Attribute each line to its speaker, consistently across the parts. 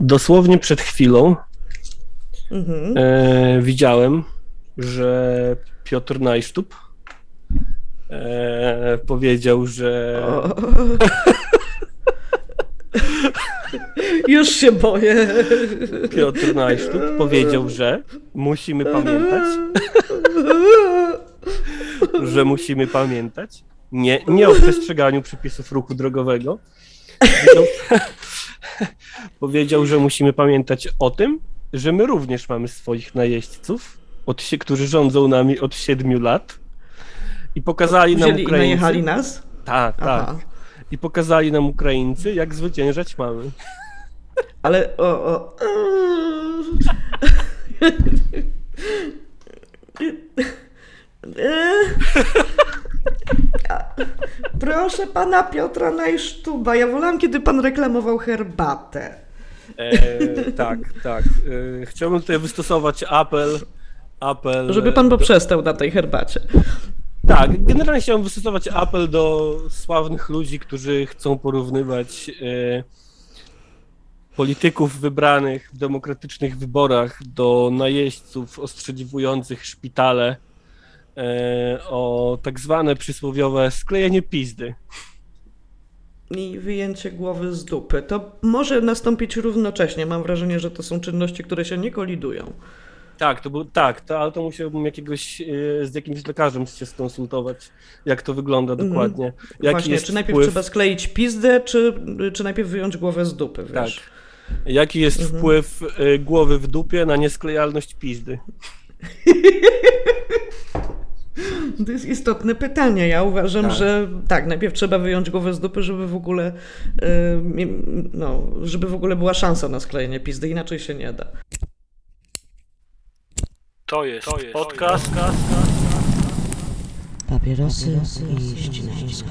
Speaker 1: Dosłownie przed chwilą
Speaker 2: Mhm.
Speaker 1: e, widziałem, że Piotr Najsztub e, powiedział, że.
Speaker 2: Już się boję.
Speaker 1: Piotr Najsztub powiedział, że musimy pamiętać, że musimy pamiętać nie, nie o przestrzeganiu przepisów ruchu drogowego. powiedział, że musimy pamiętać o tym, że my również mamy swoich najeźdźców, od, którzy rządzą nami od siedmiu lat i pokazali nam
Speaker 2: Wzięli i
Speaker 1: Ukraińcy.
Speaker 2: najechali nas?
Speaker 1: Tak, tak. I pokazali nam Ukraińcy, jak zwyciężać mamy.
Speaker 2: Ale o, o. Proszę pana Piotra Najsztuba. Ja wolałam, kiedy pan reklamował herbatę.
Speaker 1: E, tak, tak. E, chciałbym tutaj wystosować apel. apel
Speaker 2: Żeby pan
Speaker 1: do,
Speaker 2: poprzestał na tej herbacie.
Speaker 1: Tak, generalnie chciałbym wystosować apel do sławnych ludzi, którzy chcą porównywać e, polityków wybranych w demokratycznych wyborach do najeźdźców ostrzeliwujących szpitale e, o tak zwane przysłowiowe sklejenie pizdy.
Speaker 2: I wyjęcie głowy z dupy. To może nastąpić równocześnie. Mam wrażenie, że to są czynności, które się nie kolidują.
Speaker 1: Tak, to był, tak, to, ale to musiałbym jakiegoś, e, z jakimś lekarzem się skonsultować, jak to wygląda
Speaker 2: Mhm.
Speaker 1: dokładnie. Jaki
Speaker 2: Właśnie,
Speaker 1: jest
Speaker 2: czy najpierw
Speaker 1: wpływ,
Speaker 2: trzeba skleić pizdę, czy, czy najpierw wyjąć głowę z dupy,
Speaker 1: tak,
Speaker 2: wiesz?
Speaker 1: jaki jest
Speaker 2: Mhm.
Speaker 1: wpływ e, głowy w dupie na niesklejalność pizdy?
Speaker 2: To jest istotne pytanie. Ja uważam,
Speaker 1: Tak.
Speaker 2: że tak, najpierw trzeba wyjąć głowę z dupy, żeby w ogóle y, mi- no, żeby w ogóle była szansa na sklejenie pizdy, inaczej się nie da.
Speaker 1: To jest, podcast.
Speaker 3: Papierosy i ścinańsko.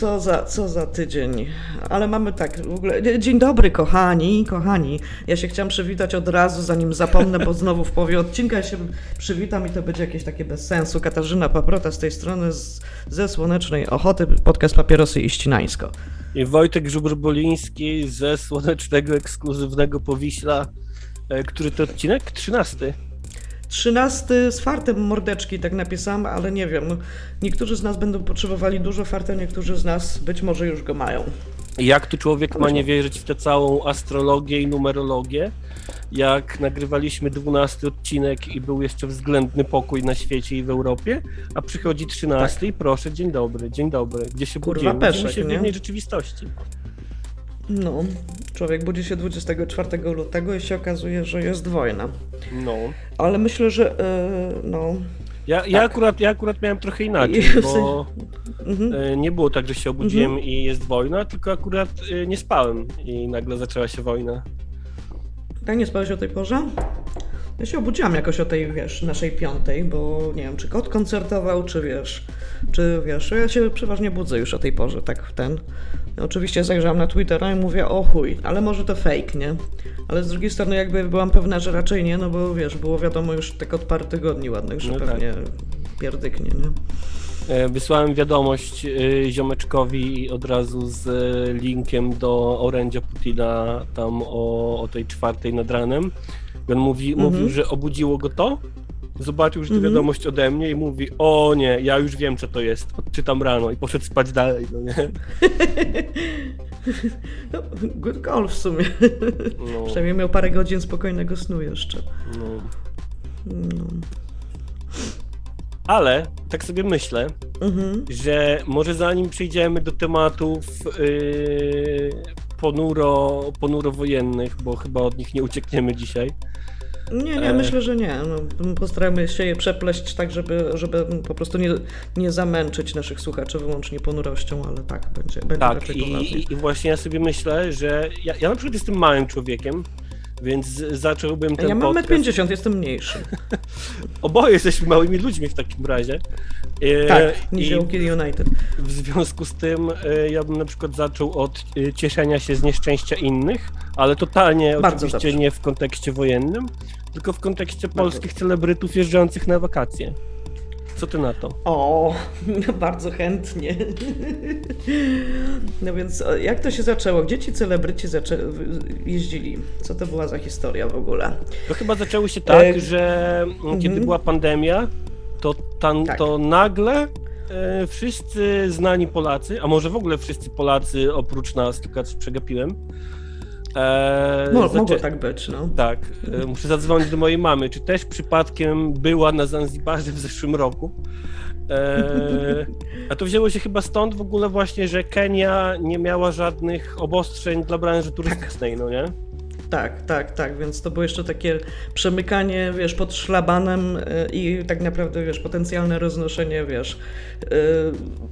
Speaker 2: Co za, co za tydzień. Ale mamy tak, w ogóle. Dzień dobry, kochani, kochani. Ja się chciałam przywitać od razu, zanim zapomnę, bo znowu w połowie odcinka się przywitam i to będzie jakieś takie bez sensu. Katarzyna Paprota z tej strony z, ze Słonecznej Ochoty, podcast Papierosy i Ścinańsko.
Speaker 1: I Wojtek Żubr-Boliński ze słonecznego, ekskluzywnego Powiśla. E, Który to odcinek? 13.
Speaker 2: Trzynasty z fartem mordeczki, tak napisałam, ale nie wiem. No, niektórzy z nas będą potrzebowali dużo farta, niektórzy z nas być może już go mają.
Speaker 1: Jak tu człowiek ma nie wierzyć w tę całą astrologię i numerologię? Jak nagrywaliśmy 12 odcinek i był jeszcze względny pokój na świecie i w Europie, a przychodzi 13 i proszę, dzień dobry, dzień dobry. Gdzie się
Speaker 2: Kurwa,
Speaker 1: budzimy?
Speaker 2: Peszek,
Speaker 1: się w innej rzeczywistości.
Speaker 2: No, człowiek budzi się 24 lutego i się okazuje, że jest wojna.
Speaker 1: No.
Speaker 2: Ale myślę, że yy, no.
Speaker 1: Ja, ja,
Speaker 2: Tak.
Speaker 1: akurat, ja akurat miałem trochę inaczej,
Speaker 2: I w
Speaker 1: bo
Speaker 2: Mhm.
Speaker 1: e, nie było tak, że się obudziłem i jest wojna, tylko akurat e, nie spałem i nagle zaczęła się wojna.
Speaker 2: Tak nie spałeś o tej porze? Ja się obudziłam jakoś o tej, wiesz, naszej piątej, bo nie wiem, czy kot koncertował, czy wiesz, czy wiesz, ja się przeważnie budzę już o tej porze, tak ten. Oczywiście zajrzałam na Twittera i mówię, o chuj, ale może to fake, nie? Ale z drugiej strony jakby byłam pewna, że raczej nie, no bo wiesz, było wiadomo już tak od paru tygodni ładnych, że
Speaker 1: No tak.
Speaker 2: pewnie pierdyknie, nie?
Speaker 1: E, Wysłałem wiadomość e, ziomeczkowi od razu z e, linkiem do orędzia Putina tam o, o tej czwartej nad ranem. I on mówi,
Speaker 2: Mhm.
Speaker 1: mówił, że obudziło go to, zobaczył, że to
Speaker 2: Mhm.
Speaker 1: wiadomość ode mnie i mówi, o nie, ja już wiem co to jest, odczytam rano i poszedł spać dalej, no nie?
Speaker 2: No, good call w sumie.
Speaker 1: No,
Speaker 2: Przynajmniej miał parę godzin spokojnego snu jeszcze.
Speaker 1: no.
Speaker 2: No.
Speaker 1: Ale tak sobie myślę,
Speaker 2: Mhm.
Speaker 1: że może zanim przejdziemy do tematów yy, ponuro, ponuro wojennych, bo chyba od nich nie uciekniemy dzisiaj,
Speaker 2: Nie, nie,
Speaker 1: E.
Speaker 2: myślę, że nie. No, postaramy się je przepleść tak, żeby, żeby po prostu nie, nie zamęczyć naszych słuchaczy wyłącznie ponurością, ale tak, będzie, będzie
Speaker 1: Tak,
Speaker 2: raczej
Speaker 1: i, i właśnie ja sobie myślę, że ja, ja na przykład jestem małym człowiekiem, więc zacząłbym ten
Speaker 2: Ja mam
Speaker 1: podcast...
Speaker 2: 1,50 jestem mniejszy.
Speaker 1: Oboje jesteśmy małymi ludźmi w takim razie. E,
Speaker 2: Tak, Niziołki United.
Speaker 1: w związku z tym e, ja bym na przykład zaczął od e, cieszenia się z nieszczęścia innych, ale totalnie
Speaker 2: Bardzo
Speaker 1: oczywiście
Speaker 2: dobrze.
Speaker 1: nie w kontekście wojennym, tylko w kontekście
Speaker 2: Bardzo
Speaker 1: polskich celebrytów jeżdżących na wakacje. Co ty na to?
Speaker 2: O, bardzo chętnie. No więc o, jak to się zaczęło? Gdzie ci celebryci jeździli? Co to była za historia w ogóle?
Speaker 1: To chyba zaczęło się tak,
Speaker 2: E,
Speaker 1: że mm, kiedy
Speaker 2: mhm.
Speaker 1: była pandemia, to, tam,
Speaker 2: Tak.
Speaker 1: to nagle e, wszyscy znani Polacy, a może w ogóle wszyscy Polacy oprócz nas, tylko przegapiłem. E,
Speaker 2: Mo-
Speaker 1: zaczę-
Speaker 2: mogło tak być, no.
Speaker 1: Tak, e, muszę zadzwonić do mojej mamy, czy też przypadkiem była na Zanzibarze w zeszłym roku. E, a to wzięło się chyba stąd w ogóle właśnie, że Kenia nie miała żadnych obostrzeń dla branży turystycznej, no nie?
Speaker 2: Tak, tak, tak, więc to było jeszcze takie przemykanie, wiesz, pod szlabanem y, i tak naprawdę, wiesz, potencjalne roznoszenie, wiesz, y,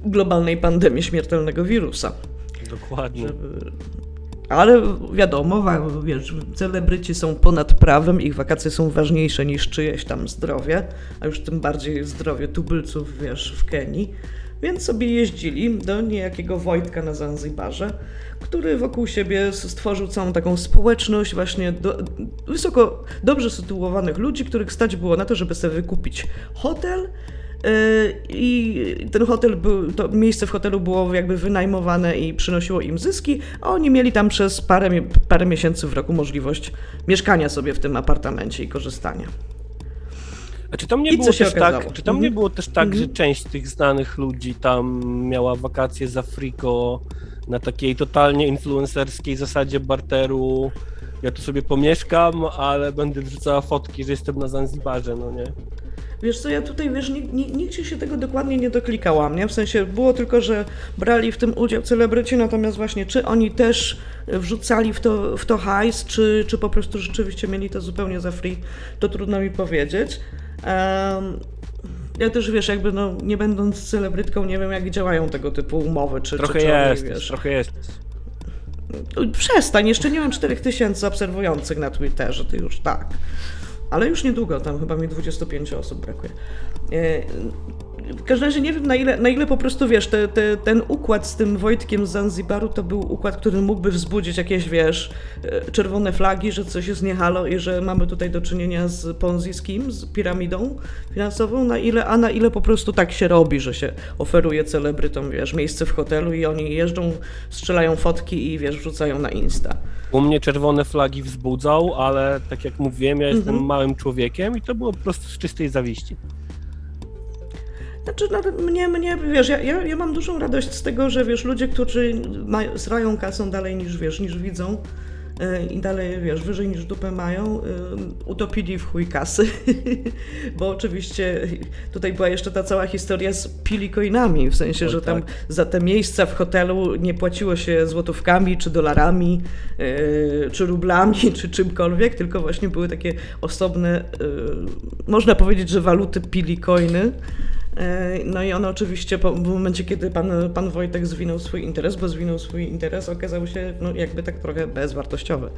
Speaker 2: globalnej pandemii śmiertelnego wirusa.
Speaker 1: Dokładnie.
Speaker 2: Żeby... Ale wiadomo, wiesz, celebryci są ponad prawem, ich wakacje są ważniejsze niż czyjeś tam zdrowie, a już tym bardziej zdrowie tubylców, wiesz, w Kenii. Więc sobie jeździli do niejakiego Wojtka na Zanzibarze, który wokół siebie stworzył całą taką społeczność właśnie do, wysoko, dobrze sytuowanych ludzi, których stać było na to, żeby sobie wykupić hotel, I ten hotel był, to miejsce w hotelu było jakby wynajmowane i przynosiło im zyski, a oni mieli tam przez parę, parę miesięcy w roku możliwość mieszkania sobie w tym apartamencie i korzystania.
Speaker 1: A czy tam nie
Speaker 2: I
Speaker 1: było
Speaker 2: co się
Speaker 1: też
Speaker 2: okazało?
Speaker 1: tak, czy
Speaker 2: Mhm.
Speaker 1: było też tak, że
Speaker 2: Mhm.
Speaker 1: część tych znanych ludzi tam miała wakacje z Afriko na takiej totalnie influencerskiej zasadzie barteru? Ja tu sobie pomieszkam, ale będę wrzucała fotki, że jestem na Zanzibarze, no nie?
Speaker 2: Wiesz co, ja tutaj, wiesz, ni- ni- nigdzie się tego dokładnie nie doklikałam, nie? W sensie było tylko, że brali w tym udział celebryci, natomiast właśnie czy oni też wrzucali w to, w to hajs, czy, czy po prostu rzeczywiście mieli to zupełnie za free, to trudno mi powiedzieć. Em, ja też, wiesz, jakby no, nie będąc celebrytką, nie wiem jak działają tego typu umowy, czy
Speaker 1: Trochę
Speaker 2: czy, czy oni,
Speaker 1: jest,
Speaker 2: wiesz,
Speaker 1: trochę jest.
Speaker 2: Przestań, jeszcze nie mam 4000 obserwujących na Twitterze, ty już tak. Ale już niedługo, tam chyba mi 25 osób brakuje. W każdym razie nie wiem na ile, na ile po prostu wiesz, te, te, ten układ z tym Wojtkiem z Zanzibaru to był układ, który mógłby wzbudzić jakieś, wiesz, e, czerwone flagi, że coś jest nie halo i że mamy tutaj do czynienia z Ponzi scheme, z piramidą finansową, na ile, a na ile po prostu tak się robi, że się oferuje celebrytom, wiesz, miejsce w hotelu i oni jeżdżą, strzelają fotki i wiesz, wrzucają na Insta.
Speaker 1: U mnie czerwone flagi wzbudzał, ale tak jak mówiłem, ja jestem
Speaker 2: Mhm.
Speaker 1: małym człowiekiem i to było po prostu z czystej zawiści.
Speaker 2: Znaczy, mnie, mnie, wiesz, ja, ja, ja mam dużą radość z tego, że wiesz, ludzie, którzy mają, srają kasą dalej niż wiesz, niż widzą yy, i dalej, wiesz, wyżej niż dupę mają, yy, utopili w chuj kasy, bo oczywiście tutaj była jeszcze ta cała historia z pilikoinami, w sensie,
Speaker 1: Oj,
Speaker 2: że tam
Speaker 1: tak.
Speaker 2: za te miejsca w hotelu nie płaciło się złotówkami, czy dolarami, yy, czy rublami, czy czymkolwiek, tylko właśnie były takie osobne, można powiedzieć, że waluty pilikoiny, E, No i on oczywiście po, w momencie, kiedy pan, pan Wojtek zwinął swój interes, bo zwinął swój interes, okazał się no, jakby tak trochę bezwartościowy.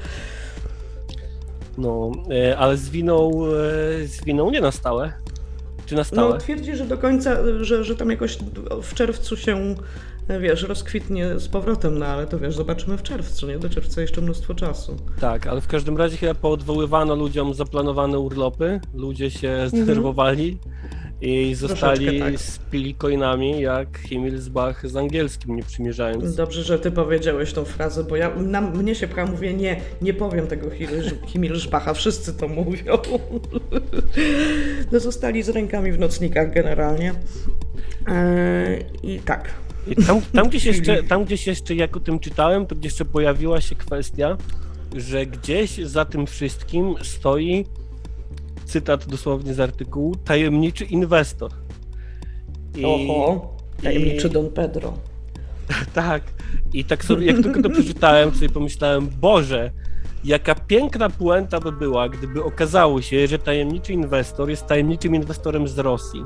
Speaker 1: No, e, ale zwinął, e, zwinął nie na stałe. Czy na stałe?
Speaker 2: No twierdzi, że do końca, że, że tam jakoś w czerwcu się, wiesz, rozkwitnie z powrotem, no ale to wiesz, zobaczymy w czerwcu, nie? Do czerwca jeszcze mnóstwo czasu.
Speaker 1: Tak, ale w każdym razie chyba poodwoływano ludziom zaplanowane urlopy, ludzie się zdenerwowali i zostali
Speaker 2: tak.
Speaker 1: z pilikoinami jak Himmelsbach z angielskim, nie przymierzając.
Speaker 2: Dobrze, że ty powiedziałeś tą frazę, bo ja, na mnie się pcha, mówię, nie, nie powiem tego Himil- Himmelsbacha, wszyscy to mówią. No zostali z rękami w nocnikach generalnie. Eee, I tak.
Speaker 1: I tam, tam, gdzieś jeszcze, tam gdzieś jeszcze, jak o tym czytałem, to gdzieś jeszcze pojawiła się kwestia, że gdzieś za tym wszystkim stoi, cytat dosłownie z artykułu, tajemniczy inwestor. I,
Speaker 2: Oho, tajemniczy
Speaker 1: i-
Speaker 2: Don Pedro.
Speaker 1: Tak. I tak sobie, jak tylko to przeczytałem, sobie pomyślałem, Boże, jaka piękna puenta by była, gdyby okazało się, że tajemniczy inwestor jest tajemniczym inwestorem z Rosji.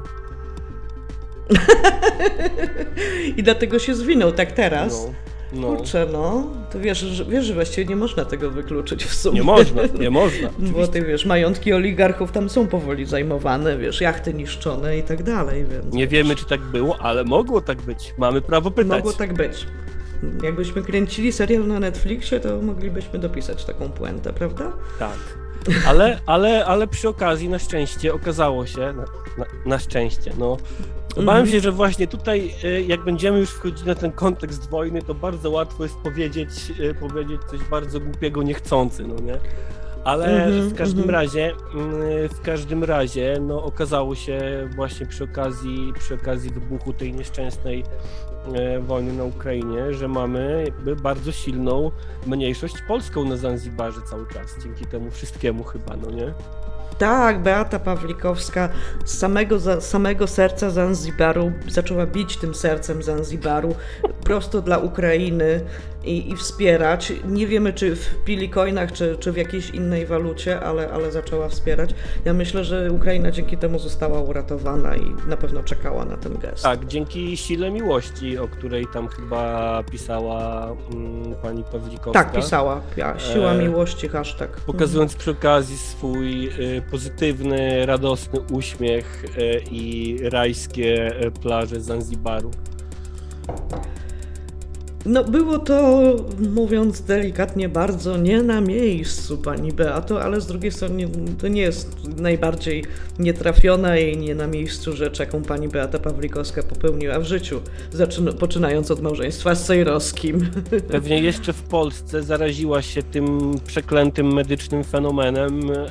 Speaker 2: I dlatego się zwinął tak teraz.
Speaker 1: No, no.
Speaker 2: Kurczę, no, to wiesz, że, wiesz, że właściwie nie można tego wykluczyć w sumie.
Speaker 1: Nie można, nie można.
Speaker 2: Bo
Speaker 1: Oczywiście.
Speaker 2: ty wiesz, majątki oligarchów tam są powoli zajmowane, wiesz, jachty niszczone i tak dalej, więc...
Speaker 1: Nie wiemy, czy tak było, ale mogło tak być. Mamy prawo pytać.
Speaker 2: Mogło tak być. Jakbyśmy kręcili serial na Netflixie, to moglibyśmy dopisać taką puentę, prawda?
Speaker 1: Tak. Ale, ale, ale przy okazji na szczęście okazało się, na, na, na szczęście, no. Bałem
Speaker 2: Mhm.
Speaker 1: się, że właśnie tutaj, y, jak będziemy już wchodzić na ten kontekst wojny, to bardzo łatwo jest powiedzieć, y, powiedzieć coś bardzo głupiego, niechcący, no nie? Ale
Speaker 2: Mhm,
Speaker 1: w każdym
Speaker 2: mhm.
Speaker 1: razie, y, w każdym razie, no okazało się właśnie przy okazji, przy okazji wybuchu tej nieszczęsnej e, wojny na Ukrainie, że mamy jakby bardzo silną mniejszość polską na Zanzibarze cały czas, dzięki temu wszystkiemu chyba, no nie?
Speaker 2: Tak, Beata Pawlikowska z samego, za, samego serca Zanzibaru zaczęła bić tym sercem Zanzibaru prosto dla Ukrainy i, i wspierać. Nie wiemy, czy w pilikoinach, czy, czy w jakiejś innej walucie, ale, ale zaczęła wspierać. Ja myślę, że Ukraina dzięki temu została uratowana i na pewno czekała na ten gest.
Speaker 1: Tak, dzięki sile miłości, o której tam chyba pisała mm, pani Pawlikowska.
Speaker 2: Tak, pisała. Ja, siła
Speaker 1: E,
Speaker 2: miłości, hashtag.
Speaker 1: Pokazując przy okazji swój y, pozytywny, radosny uśmiech y, i rajskie y, plaże Zanzibaru.
Speaker 2: No było to, mówiąc delikatnie, bardzo nie na miejscu, pani Beato, ale z drugiej strony to nie jest najbardziej nietrafiona i nie na miejscu rzecz, jaką pani Beata Pawlikowska popełniła w życiu, zaczyna, poczynając od małżeństwa z Sejrowskim.
Speaker 1: Pewnie jeszcze w Polsce zaraziła się tym przeklętym medycznym fenomenem, e,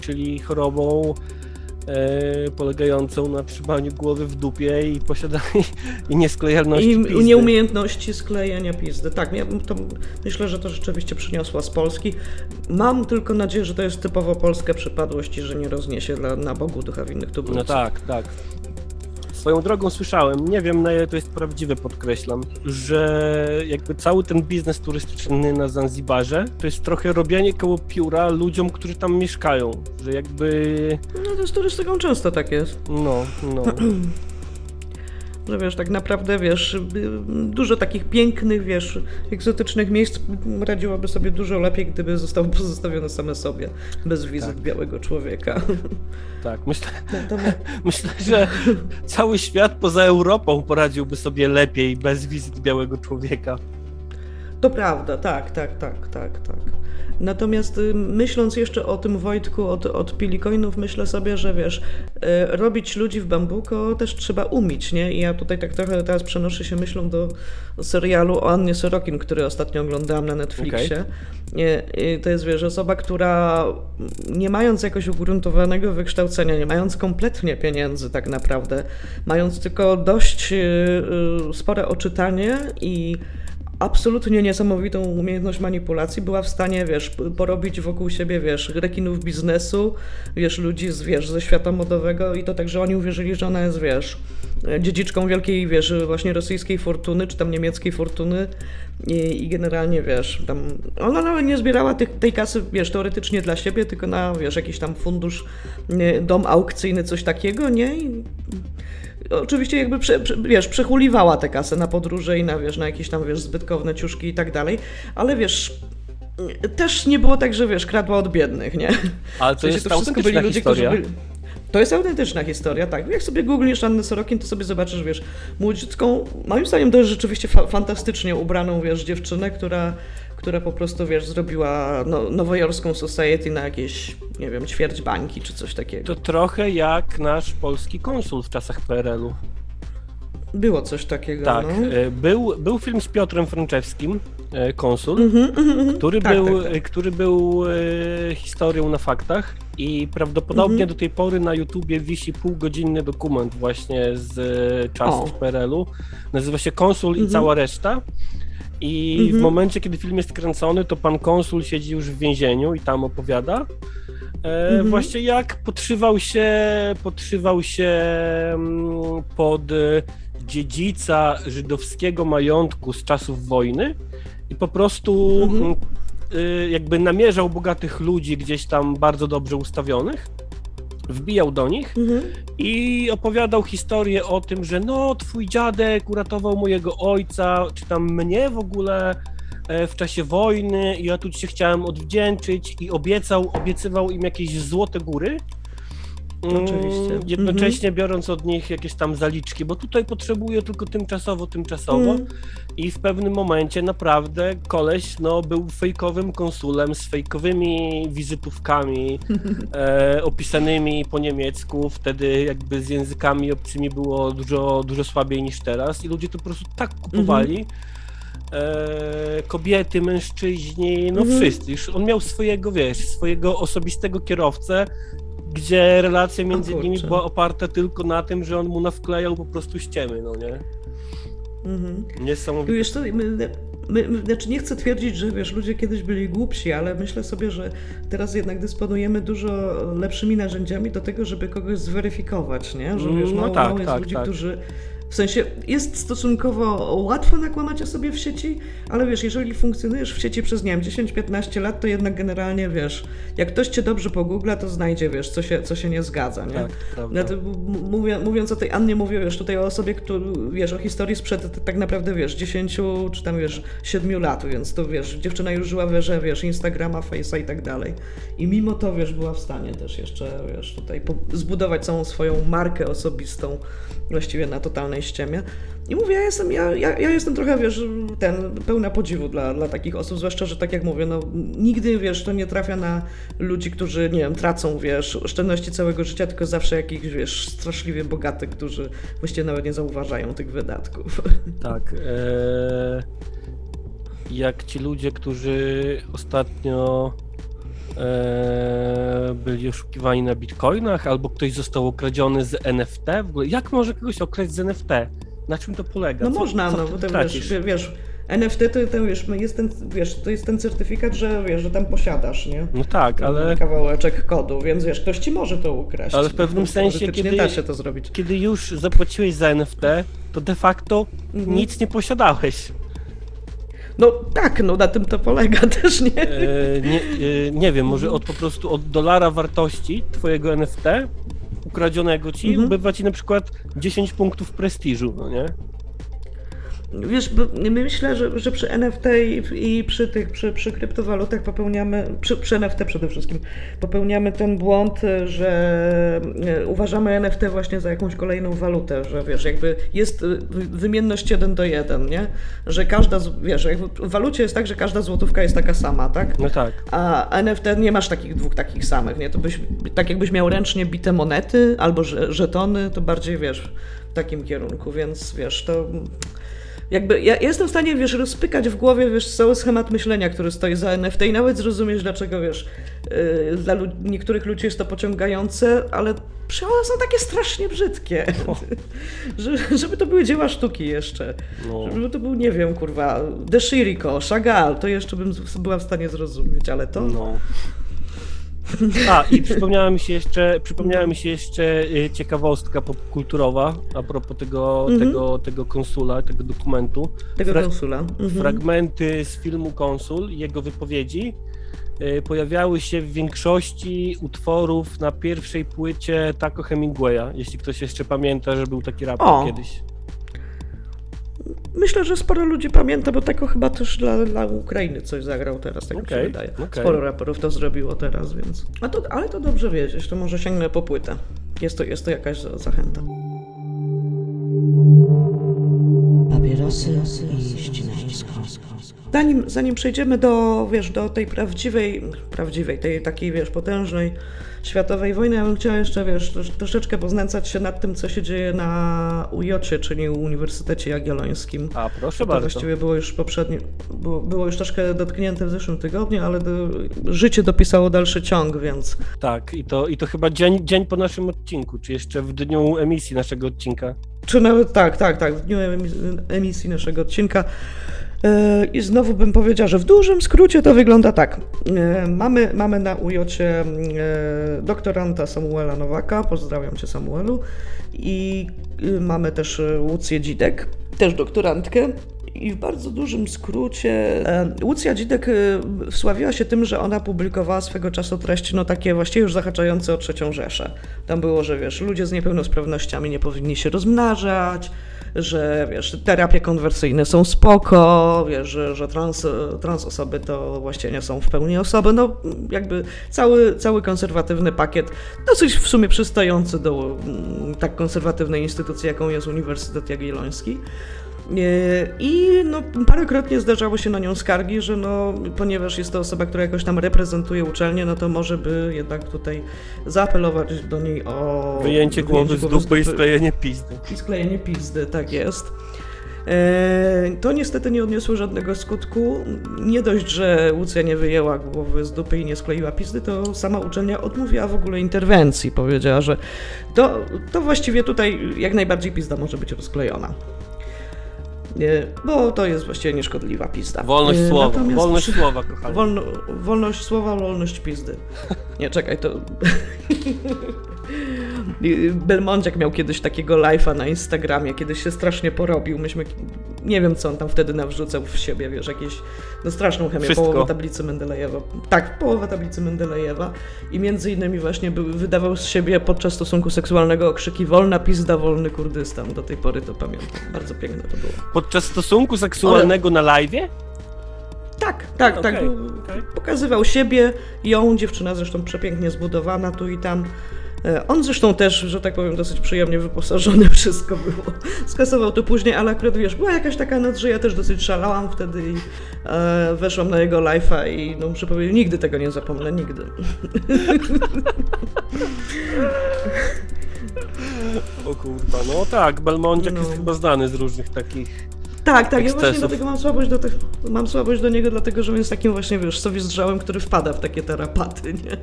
Speaker 1: czyli chorobą e, polegającą na trzymaniu głowy w dupie i posiadaniu i niesklejalności
Speaker 2: I
Speaker 1: pizdy.
Speaker 2: nieumiejętności sklejania pizdy. Tak, ja to, myślę, że to rzeczywiście przyniosła z Polski. Mam tylko nadzieję, że to jest typowo polska przypadłość i że nie rozniesie dla, na Bogu ducha winnych tubylców.
Speaker 1: No tak, tak. Swoją drogą słyszałem, nie wiem na ile to jest prawdziwe, podkreślam, że jakby cały ten biznes turystyczny na Zanzibarze to jest trochę robienie koło pióra ludziom, którzy tam mieszkają, że jakby
Speaker 2: No to z turystyką często tak jest.
Speaker 1: no, no.
Speaker 2: Że wiesz, tak naprawdę wiesz, dużo takich pięknych, wiesz, egzotycznych miejsc radziłoby sobie dużo lepiej, gdyby zostały pozostawione same sobie, bez wizyt
Speaker 1: Tak.
Speaker 2: białego człowieka.
Speaker 1: Tak, myślę, myślę, że cały świat poza Europą poradziłby sobie lepiej bez wizyt białego człowieka.
Speaker 2: To prawda, tak, tak, tak, tak, tak. Natomiast y, myśląc jeszcze o tym Wojtku od, od pilikoinów, myślę sobie, że wiesz, y, robić ludzi w bambuko też trzeba umieć, nie? I ja tutaj tak trochę teraz przenoszę się myślą do serialu o Annie Sorokin, który ostatnio oglądałam na Netflixie. Nie, y, To jest, wiesz, osoba, która nie mając jakoś ugruntowanego wykształcenia, nie mając kompletnie pieniędzy tak naprawdę, mając tylko dość y, spore oczytanie i absolutnie niesamowitą umiejętność manipulacji, była w stanie, wiesz, porobić wokół siebie, wiesz, rekinów biznesu, wiesz, ludzi z, wiesz, ze świata modowego i to tak, że oni uwierzyli, że ona jest, wiesz, dziedziczką wielkiej, wiesz, właśnie rosyjskiej fortuny, czy tam niemieckiej fortuny i, i generalnie, wiesz, tam, ona nawet nie zbierała tych, tej kasy, wiesz, teoretycznie dla siebie, tylko na, wiesz, jakiś tam fundusz, dom aukcyjny, coś takiego, nie? I, Oczywiście jakby, prze, prze, wiesz, przechuliwała tę kasę na podróże i na, wiesz, na jakieś tam, wiesz, zbytkowne ciuszki i tak dalej, ale wiesz, też nie było tak, że, wiesz, kradła od biednych, nie?
Speaker 1: Ale
Speaker 2: W
Speaker 1: to
Speaker 2: sensie
Speaker 1: jest
Speaker 2: to wszystko byli ludzie,
Speaker 1: historia.
Speaker 2: którzy byli... To jest autentyczna historia, tak. Jak sobie googlniesz Annę Sorokin, to sobie zobaczysz, wiesz, młodziutką, moim zdaniem to jest rzeczywiście fa- fantastycznie ubraną, wiesz, dziewczynę, która, która po prostu, wiesz, zrobiła no, nowojorską society na jakieś, nie wiem, ćwierć bańki czy coś takiego.
Speaker 1: To trochę jak nasz polski konsul w czasach PRL-u.
Speaker 2: Było coś takiego,
Speaker 1: Tak,
Speaker 2: no.
Speaker 1: e, był, był film z Piotrem Franczewskim, e, konsul, który,
Speaker 2: Tak,
Speaker 1: był,
Speaker 2: tak, tak.
Speaker 1: e, który był e, historią na faktach i prawdopodobnie
Speaker 2: Mhm.
Speaker 1: do tej pory na YouTubie wisi półgodzinny dokument właśnie z e, czasów
Speaker 2: O.
Speaker 1: PRL-u. Nazywa się Konsul i
Speaker 2: Mhm.
Speaker 1: cała reszta. I w
Speaker 2: Mhm. momencie,
Speaker 1: momencie, kiedy film jest kręcony, to pan konsul siedzi już w więzieniu i tam opowiada. E,
Speaker 2: Mhm.
Speaker 1: Właśnie jak podszywał się, podszywał się mm, pod e, dziedzica żydowskiego majątku z czasów wojny i po prostu
Speaker 2: Mhm.
Speaker 1: mm, y, jakby namierzał bogatych ludzi gdzieś tam bardzo dobrze ustawionych, wbijał do nich
Speaker 2: Mhm.
Speaker 1: i opowiadał historię o tym, że no, twój dziadek uratował mojego ojca, czy tam mnie w ogóle e, w czasie wojny i ja tu się chciałem odwdzięczyć i obiecał, obiecywał im jakieś złote góry. Mm,
Speaker 2: Oczywiście.
Speaker 1: Jednocześnie biorąc od nich jakieś tam zaliczki, bo tutaj potrzebuję tylko tymczasowo, tymczasowo
Speaker 2: Mm.
Speaker 1: i w pewnym momencie naprawdę koleś no, był fejkowym konsulem z fejkowymi wizytówkami e, opisanymi po niemiecku, wtedy jakby z językami obcymi było dużo, dużo słabiej niż teraz i ludzie to po prostu tak kupowali. E, kobiety, mężczyźni, no
Speaker 2: Mhm.
Speaker 1: wszyscy. Już on miał swojego, wiesz, swojego osobistego kierowcę, gdzie relacja między nimi była oparta tylko na tym, że on mu nawklejał po prostu ściemy, no nie?
Speaker 2: Mhm.
Speaker 1: Niesamowite.
Speaker 2: Wiesz co, my, my, my, znaczy nie chcę twierdzić, że wiesz, ludzie kiedyś byli głupsi, ale myślę sobie, że teraz jednak dysponujemy dużo lepszymi narzędziami do tego, żeby kogoś zweryfikować, nie? Że wiesz,
Speaker 1: No
Speaker 2: mało,
Speaker 1: tak,
Speaker 2: mało jest
Speaker 1: tak,
Speaker 2: ludzi,
Speaker 1: tak.
Speaker 2: którzy w sensie jest stosunkowo łatwo nakłamać o sobie w sieci, ale wiesz, jeżeli funkcjonujesz w sieci przez, nie wiem, 10-15 lat, to jednak generalnie, wiesz, jak ktoś cię dobrze pogoogla, to znajdzie, wiesz, co się, co się nie zgadza, nie?
Speaker 1: Tak,
Speaker 2: mówię, mówiąc o tej Annie, mówię wiesz, tutaj o osobie, która, wiesz, o historii sprzed tak naprawdę, wiesz, 10 czy tam, wiesz, 7 lat, więc to, wiesz, dziewczyna już żyła w erze, wiesz, Instagrama, Face'a i tak dalej. I mimo to, wiesz, była w stanie też jeszcze, wiesz, tutaj zbudować całą swoją markę osobistą właściwie na totalnej ściemie. I mówię, ja jestem, ja, ja, ja jestem trochę, wiesz, ten, pełna podziwu dla, dla takich osób, zwłaszcza, że tak jak mówię, no nigdy, wiesz, to nie trafia na ludzi, którzy, nie wiem, tracą, wiesz, oszczędności całego życia, tylko zawsze jakichś, wiesz, straszliwie bogatych, którzy właściwie nawet nie zauważają tych wydatków.
Speaker 1: Tak. E, jak ci ludzie, którzy ostatnio byli oszukiwani na bitcoinach, albo ktoś został okradziony z NFT, w ogóle jak może kogoś okraść z NFT? Na czym to polega?
Speaker 2: No
Speaker 1: Co-
Speaker 2: można,
Speaker 1: co
Speaker 2: no bo to wiesz, wiesz, NFT to, to wiesz, jest ten, wiesz, to jest ten certyfikat, że wiesz, że tam posiadasz, nie?
Speaker 1: No tak, ale
Speaker 2: Kawałeczek kodu, więc wiesz, ktoś ci może to ukraść.
Speaker 1: Ale w pewnym sensie, kiedy-
Speaker 2: da się to zrobić.
Speaker 1: kiedy już zapłaciłeś za NFT, to de facto
Speaker 2: Mhm.
Speaker 1: nic nie posiadałeś.
Speaker 2: No tak, no na tym to polega też, nie?
Speaker 1: E, nie, e, nie wiem, może od po prostu od dolara wartości twojego NFT ukradzionego ci
Speaker 2: Mhm.
Speaker 1: ubywa ci na przykład 10 punktów prestiżu, no nie?
Speaker 2: Wiesz, myślę, że, że przy NFT i, i przy tych, przy, przy kryptowalutach popełniamy, przy, przy NFT przede wszystkim, popełniamy ten błąd, że e, uważamy NFT właśnie za jakąś kolejną walutę, że wiesz, jakby jest e, wy- wymienność 1 do 1, nie? Że każda, wiesz, jakby w walucie jest tak, że każda złotówka jest taka sama, tak?
Speaker 1: No tak.
Speaker 2: A NFT nie masz takich dwóch takich samych, nie? To byś, tak jakbyś miał ręcznie bite monety albo że- żetony, to bardziej, wiesz, w takim kierunku, więc wiesz, to jakby ja jestem w stanie, wiesz, rozpykać w głowie, wiesz, cały schemat myślenia, który stoi za NFT i nawet zrozumieć, dlaczego, wiesz, yy, dla lu- niektórych ludzi jest to pociągające, ale one są takie strasznie brzydkie, że, żeby to były dzieła sztuki jeszcze,
Speaker 1: No.
Speaker 2: żeby to był, nie wiem, kurwa, De Chirico, Chagall, to jeszcze bym była w stanie zrozumieć, ale to...
Speaker 1: No. A, i przypomniała mi się jeszcze, przypomniała mi się jeszcze y, ciekawostka popkulturowa a propos tego,
Speaker 2: Mhm.
Speaker 1: tego, tego konsula, tego dokumentu.
Speaker 2: Tego
Speaker 1: Fra-
Speaker 2: konsula. Mhm.
Speaker 1: Fragmenty z filmu Konsul i jego wypowiedzi y, pojawiały się w większości utworów na pierwszej płycie Taco Hemingwaya, jeśli ktoś jeszcze pamięta, że był taki raper
Speaker 2: O.
Speaker 1: kiedyś.
Speaker 2: Myślę, że sporo ludzi pamięta, bo tego chyba też dla, dla Ukrainy coś zagrał teraz, tak mi się wydaje.
Speaker 1: okej.
Speaker 2: Sporo raperów to zrobiło teraz, więc... A to, ale to dobrze wiedzieć, to może sięgnę po płytę. Jest to, jest to jakaś za- zachęta.
Speaker 3: Papierosy i ścinańsko.
Speaker 2: Zanim, zanim przejdziemy do, wiesz, do tej prawdziwej, prawdziwej, tej takiej, wiesz, potężnej światowej wojny, ja bym chciała jeszcze, wiesz, trosz- troszeczkę poznęcać się nad tym, co się dzieje na UJ, czyli Uniwersytecie Jagiellońskim.
Speaker 1: A, proszę
Speaker 2: To
Speaker 1: bardzo.
Speaker 2: właściwie było już poprzednio, było, było już troszkę dotknięte w zeszłym tygodniu, ale do, życie dopisało dalszy ciąg, więc
Speaker 1: Tak, i to, i to chyba dzień, dzień po naszym odcinku, czy jeszcze w dniu emisji naszego odcinka.
Speaker 2: czy nawet tak, tak, tak, w dniu emis- emisji naszego odcinka. I znowu bym powiedziała, że w dużym skrócie to wygląda tak. E, Mamy, mamy na ujocie e, doktoranta Samuela Nowaka, pozdrawiam cię Samuelu, i e, mamy też e, Łucję Dzidek, też doktorantkę. I w bardzo dużym skrócie, Łucja Dzidek e, wsławiła się tym, że ona publikowała swego czasu treści, no takie właściwie już zahaczające o trzecią Rzeszę. Tam było, że wiesz, ludzie z niepełnosprawnościami nie powinni się rozmnażać, że wiesz, terapie konwersyjne są spoko, wiesz, że, że trans, trans osoby to właśnie nie są w pełni osoby, no jakby cały, cały konserwatywny pakiet, dosyć w sumie przystający do mm, tak konserwatywnej instytucji, jaką jest Uniwersytet Jagielloński. E, I no, parokrotnie zdarzało się na nią skargi, że no, ponieważ jest to osoba, która jakoś tam reprezentuje uczelnię, no to może by jednak tutaj zaapelować do niej o
Speaker 1: Wyjęcie głowy z dupy i sklejenie pizdy.
Speaker 2: i sklejenie pizdy, tak jest. E, To niestety nie odniosło żadnego skutku. Nie dość, że Łucja nie wyjęła głowy z dupy i nie skleiła pizdy, to sama uczelnia odmówiła w ogóle interwencji. Powiedziała, że to, to właściwie tutaj jak najbardziej pizda może być rozklejona. Bo to jest właściwie nieszkodliwa pizda.
Speaker 1: Wolność
Speaker 2: E,
Speaker 1: słowa,
Speaker 2: natomiast
Speaker 1: wolność
Speaker 2: przy-
Speaker 1: słowa, kochani.
Speaker 2: Wolno, wolność słowa, wolność pizdy. Nie, czekaj, to... Belmondziak miał kiedyś takiego live'a na Instagramie, kiedyś się strasznie porobił. Myśmy, nie wiem co on tam wtedy nawrzucał w siebie, wiesz, jakieś, no straszną chemię,
Speaker 1: Wszystko.
Speaker 2: połowę tablicy Mendelejewa. Tak, połowę tablicy Mendelejewa i między innymi właśnie był, wydawał z siebie podczas stosunku seksualnego okrzyki wolna pizda, wolny Kurdystan. Do tej pory to pamiętam. Bardzo piękne to było.
Speaker 1: Podczas stosunku seksualnego na live'ie?
Speaker 2: Tak, tak, tak.
Speaker 1: Okej,
Speaker 2: był-
Speaker 1: okej.
Speaker 2: Pokazywał siebie, ją, dziewczyna zresztą przepięknie zbudowana tu i tam. E, On zresztą też, że tak powiem, dosyć przyjemnie wyposażony, wszystko było. Skasował to później, ale akurat wiesz, była jakaś taka noc, że ja też dosyć szalałam wtedy i e, weszłam na jego live'a i no muszę powiedzieć, nigdy tego nie zapomnę, nigdy.
Speaker 1: O kurwa, no tak, Belmondziak
Speaker 2: No.
Speaker 1: jest chyba znany z różnych takich...
Speaker 2: Tak, tak, ja właśnie
Speaker 1: Ekscesów.
Speaker 2: dlatego mam słabość do tych, mam słabość do niego, dlatego że on jest takim właśnie, wiesz, sobie strzałem, który wpada w takie tarapaty, nie?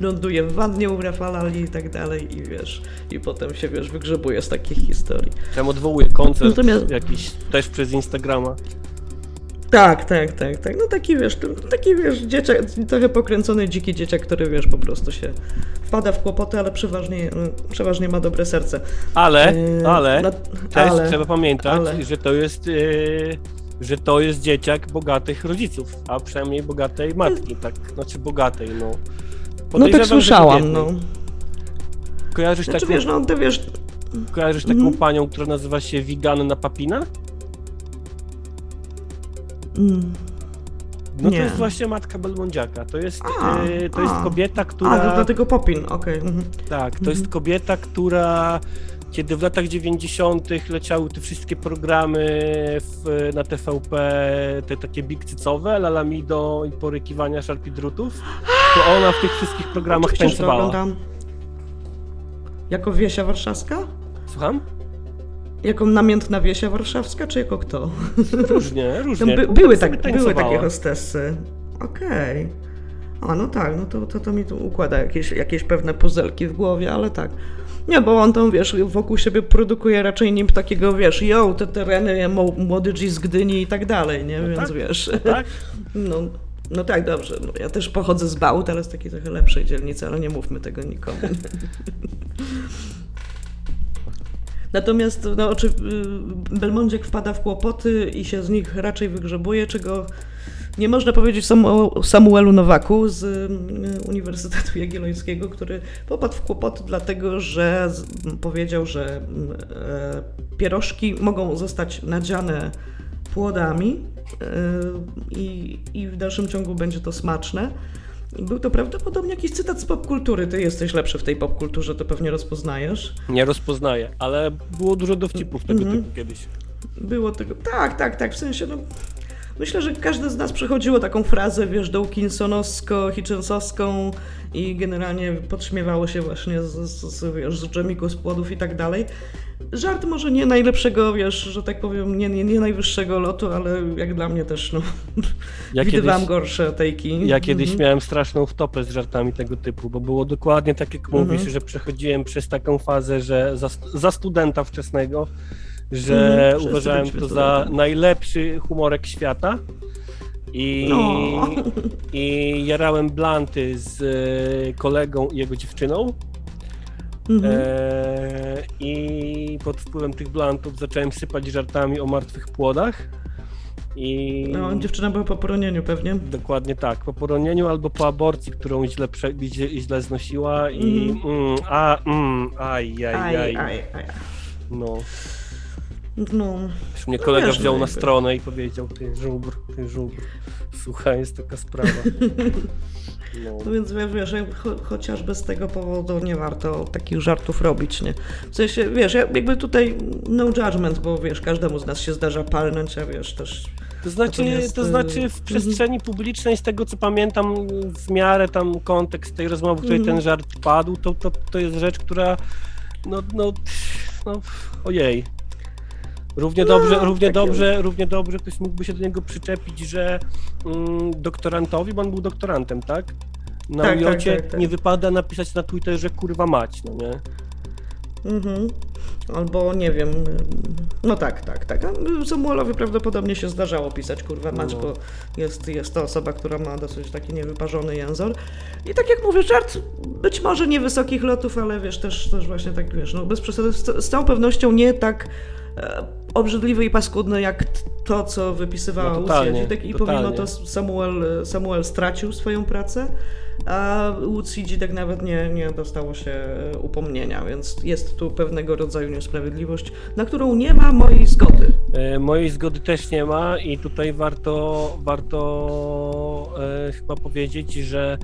Speaker 2: Ląduje w wannie u Rafalali i tak dalej i wiesz, i potem się, wiesz, wygrzebuje z takich historii.
Speaker 1: Tam odwołuje koncert
Speaker 2: Natomiast-
Speaker 1: jakiś też przez Instagrama.
Speaker 2: Tak, tak, tak, tak, no taki, wiesz, taki, wiesz, dzieciak, trochę pokręcony dziki dzieciak, który, wiesz, po prostu się wpada w kłopoty, ale przeważnie, mm, przeważnie ma dobre serce.
Speaker 1: Ale,
Speaker 2: Yy,
Speaker 1: ale,
Speaker 2: no,
Speaker 1: też
Speaker 2: ale-
Speaker 1: trzeba pamiętać,
Speaker 2: ale-
Speaker 1: że to jest... Yy, że to jest dzieciak bogatych rodziców, a przynajmniej bogatej matki, tak, znaczy bogatej, no.
Speaker 2: No tak słyszałam, no.
Speaker 1: Kojarzysz
Speaker 2: Znaczy,
Speaker 1: taką,
Speaker 2: wiesz, no, ty wiesz,
Speaker 1: kojarzysz taką
Speaker 2: Mhm.
Speaker 1: panią, która nazywa się Wiganna Papina?
Speaker 2: Mm,
Speaker 1: No
Speaker 2: Nie.
Speaker 1: to jest właśnie matka Belmondziaka. To jest,
Speaker 2: A,
Speaker 1: yy, to jest kobieta, która.
Speaker 2: a, to dlatego Popin, okej. mhm.
Speaker 1: Tak, to jest kobieta, która. Kiedy w latach 90. leciały te wszystkie programy w, na TVP, te takie bigcycowe, Lalamido i porykiwania szarpidrutów, to ona w tych wszystkich programach
Speaker 2: Oczywiście,
Speaker 1: tańcowała.
Speaker 2: Jako Wiesia Warszawska?
Speaker 1: Słucham?
Speaker 2: Jako namiętna Wiesia Warszawska, czy jako kto?
Speaker 1: Różnie,
Speaker 2: Tam
Speaker 1: różnie.
Speaker 2: by, były, tak, były takie hostessy. Okej. A no tak, no to, to, to mi tu układa jakieś, jakieś pewne puzelki w głowie, ale tak. Nie, bo on tam, wiesz, wokół siebie produkuje raczej nim takiego, wiesz, jo, te tereny, młody G z Gdyni i tak dalej, nie? Więc
Speaker 1: tak,
Speaker 2: wiesz,
Speaker 1: Tak?
Speaker 2: no, no tak, dobrze. No, ja też pochodzę z Bałt, ale z takiej trochę lepszej dzielnicy, ale nie mówmy tego nikomu. Natomiast no, oczy, y, Belmondziak wpada w kłopoty i się z nich raczej wygrzebuje, czego nie można powiedzieć Samu- Samuelu Nowaku z y, Uniwersytetu Jagiellońskiego, który popadł w kłopoty dlatego, że powiedział, że mm, e, pierożki mogą zostać nadziane płodami i, i w dalszym ciągu będzie to smaczne. Był to prawdopodobnie jakiś cytat z popkultury. Ty jesteś lepszy w tej popkulturze, to pewnie rozpoznajesz.
Speaker 1: Nie rozpoznaję, ale było dużo dowcipów tego
Speaker 2: Mhm.
Speaker 1: typu kiedyś.
Speaker 2: Było tego. Tak, tak, tak. W sensie, no. Myślę, że każdy z nas przechodziło taką frazę, wiesz, Dawkinsonowsko-Hitchensowską i generalnie podśmiewało się właśnie z, z, z, wiesz, z dżemiku, z płodów i tak dalej. Żart może nie najlepszego, wiesz, że tak powiem, nie, nie, nie najwyższego lotu, ale jak dla mnie też, no.
Speaker 1: Ja
Speaker 2: widywałam
Speaker 1: kiedyś-
Speaker 2: gorsze tejki.
Speaker 1: Ja kiedyś
Speaker 2: Mhm.
Speaker 1: miałem straszną wtopę z żartami tego typu, bo było dokładnie tak jak mówisz,
Speaker 2: Mhm.
Speaker 1: że przechodziłem przez taką fazę, że za, za studenta wczesnego, że
Speaker 2: Mhm, wszyscy
Speaker 1: uważałem to za najlepszy humorek świata. I,
Speaker 2: No.
Speaker 1: I jarałem blanty z e, kolegą i jego dziewczyną.
Speaker 2: Mhm.
Speaker 1: E, I pod wpływem tych blantów zacząłem sypać żartami o martwych płodach. I
Speaker 2: No, dziewczyna była po poronieniu pewnie.
Speaker 1: Dokładnie tak, po poronieniu albo po aborcji, którą źle, prze, źle, znosiła i
Speaker 2: Mhm.
Speaker 1: mm, a, mm, aj, aj, aj,
Speaker 2: Aj, aj, aj.
Speaker 1: no.
Speaker 2: No,
Speaker 1: Już mnie
Speaker 2: No
Speaker 1: kolega
Speaker 2: wiesz,
Speaker 1: wziął
Speaker 2: no
Speaker 1: na stronę i powiedział, ty żubr, ty żubr. Słuchaj, jest taka sprawa. No.
Speaker 2: no więc wiesz, wiesz cho, chociażby z tego powodu nie warto takich żartów robić, nie? W sensie, wiesz, ja- jakby tutaj no judgment, bo wiesz, każdemu z nas się zdarza palnąć, a wiesz, też
Speaker 1: To znaczy,
Speaker 2: Natomiast,
Speaker 1: to
Speaker 2: y,
Speaker 1: znaczy w
Speaker 2: mhm.
Speaker 1: przestrzeni publicznej, z tego co pamiętam, w miarę tam kontekst tej rozmowy, w której
Speaker 2: Mhm.
Speaker 1: ten żart padł, to, to, to jest rzecz, która no, no, no ojej. Równie dobrze, równie
Speaker 2: takie-
Speaker 1: dobrze, równie dobrze ktoś mógłby się do niego przyczepić, że mm, doktorantowi, bo on był doktorantem, tak? Na
Speaker 2: Tak, tak, tak, tak.
Speaker 1: nie wypada napisać na Twitterze kurwa mać, no nie?
Speaker 2: Mhm. Albo nie wiem. No tak, tak, tak. Samuelowi prawdopodobnie się zdarzało pisać kurwa mać,
Speaker 1: No.
Speaker 2: bo jest, jest to osoba, która ma dosyć taki niewyparzony język. I tak jak mówię, żart być może nie wysokich lotów, ale wiesz, też, też właśnie tak wiesz, no bez przesady, z, z całą pewnością nie tak e, obrzydliwy i paskudny jak to, co wypisywała
Speaker 1: No
Speaker 2: Dzidek i
Speaker 1: totalnie.
Speaker 2: pomimo to Samuel, Samuel stracił swoją pracę, a Łucji Dzidek nawet nie, nie dostało się e, upomnienia, więc jest tu pewnego rodzaju niesprawiedliwość, na którą nie ma mojej zgody.
Speaker 1: E, Mojej zgody też nie ma i tutaj warto, warto e, chyba powiedzieć, że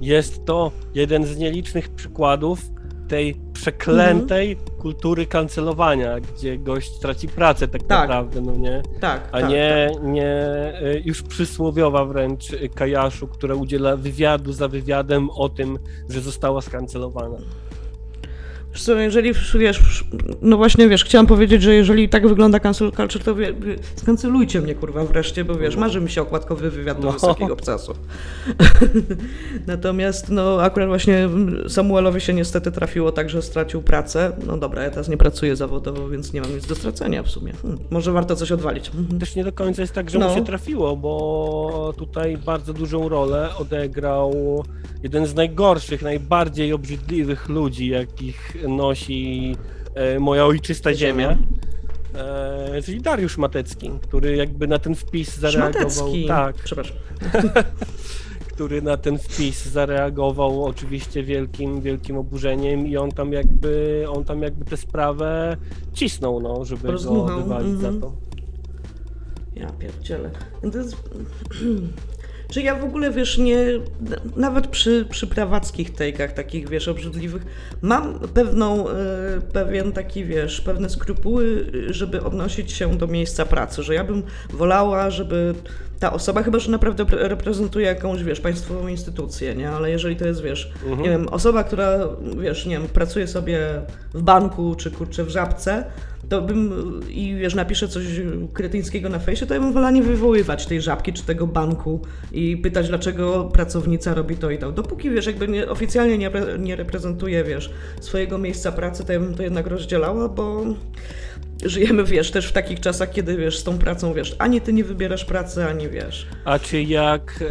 Speaker 1: jest to jeden z nielicznych przykładów tej przeklętej kultury kancelowania, gdzie gość traci pracę tak,
Speaker 2: Tak.
Speaker 1: naprawdę, no nie?
Speaker 2: Tak,
Speaker 1: A
Speaker 2: tak,
Speaker 1: nie, nie e, już przysłowiowa wręcz Kajaszu, która udziela wywiadu za wywiadem o tym, że została skancelowana.
Speaker 2: Jeżeli, wiesz, no właśnie, wiesz, chciałam powiedzieć, że jeżeli tak wygląda cancel culture, to wie, wie, skancelujcie mnie, kurwa, wreszcie, bo wiesz, marzy mi się okładkowy wywiad do
Speaker 1: No.
Speaker 2: wysokiego obcasu. Natomiast, no, akurat właśnie Samuelowi się niestety trafiło tak, że stracił pracę. No dobra, ja teraz nie pracuję zawodowo, więc nie mam nic do stracenia w sumie. Hmm, może warto coś odwalić. Mhm.
Speaker 1: Też nie do końca jest tak, że
Speaker 2: No.
Speaker 1: mu się trafiło, bo tutaj bardzo dużą rolę odegrał jeden z najgorszych, najbardziej obrzydliwych ludzi, jakich nosi e, moja ojczysta ziemia. E, czyli Dariusz Matecki, który jakby na ten wpis zareagował.
Speaker 2: Szmatecki.
Speaker 1: Tak,
Speaker 2: Przepraszam.
Speaker 1: który na ten wpis zareagował oczywiście wielkim, wielkim oburzeniem i on tam jakby on tam jakby tę sprawę cisnął, no, żeby go
Speaker 2: Rozdmuchał,
Speaker 1: wywalić
Speaker 2: mhm.
Speaker 1: za to.
Speaker 2: Ja pierdzielę. To jest... Że ja w ogóle, wiesz, nie... Nawet przy, przy prawackich tejkach, takich, wiesz, obrzydliwych, mam pewną, e, pewien taki, wiesz, pewne skrupuły, żeby odnosić się do miejsca pracy, że ja bym wolała, żeby ta osoba, chyba, że naprawdę pre- reprezentuje jakąś, wiesz, państwową instytucję, nie? Ale jeżeli to jest, wiesz,
Speaker 1: Mhm.
Speaker 2: nie wiem, osoba, która, wiesz, nie wiem, pracuje sobie w banku, czy kurczę w żabce, to bym i wiesz, napiszę coś kretyńskiego na fejsie, to ja bym wolała nie wywoływać tej żabki czy tego banku i pytać, dlaczego pracownica robi to i to. Dopóki, wiesz, jakby nie, oficjalnie nie, nie reprezentuje, wiesz, swojego miejsca pracy, to ja bym to jednak rozdzielała, bo żyjemy, wiesz, też w takich czasach, kiedy, wiesz, z tą pracą, wiesz, ani ty nie wybierasz pracy, ani, wiesz,
Speaker 1: A czy jak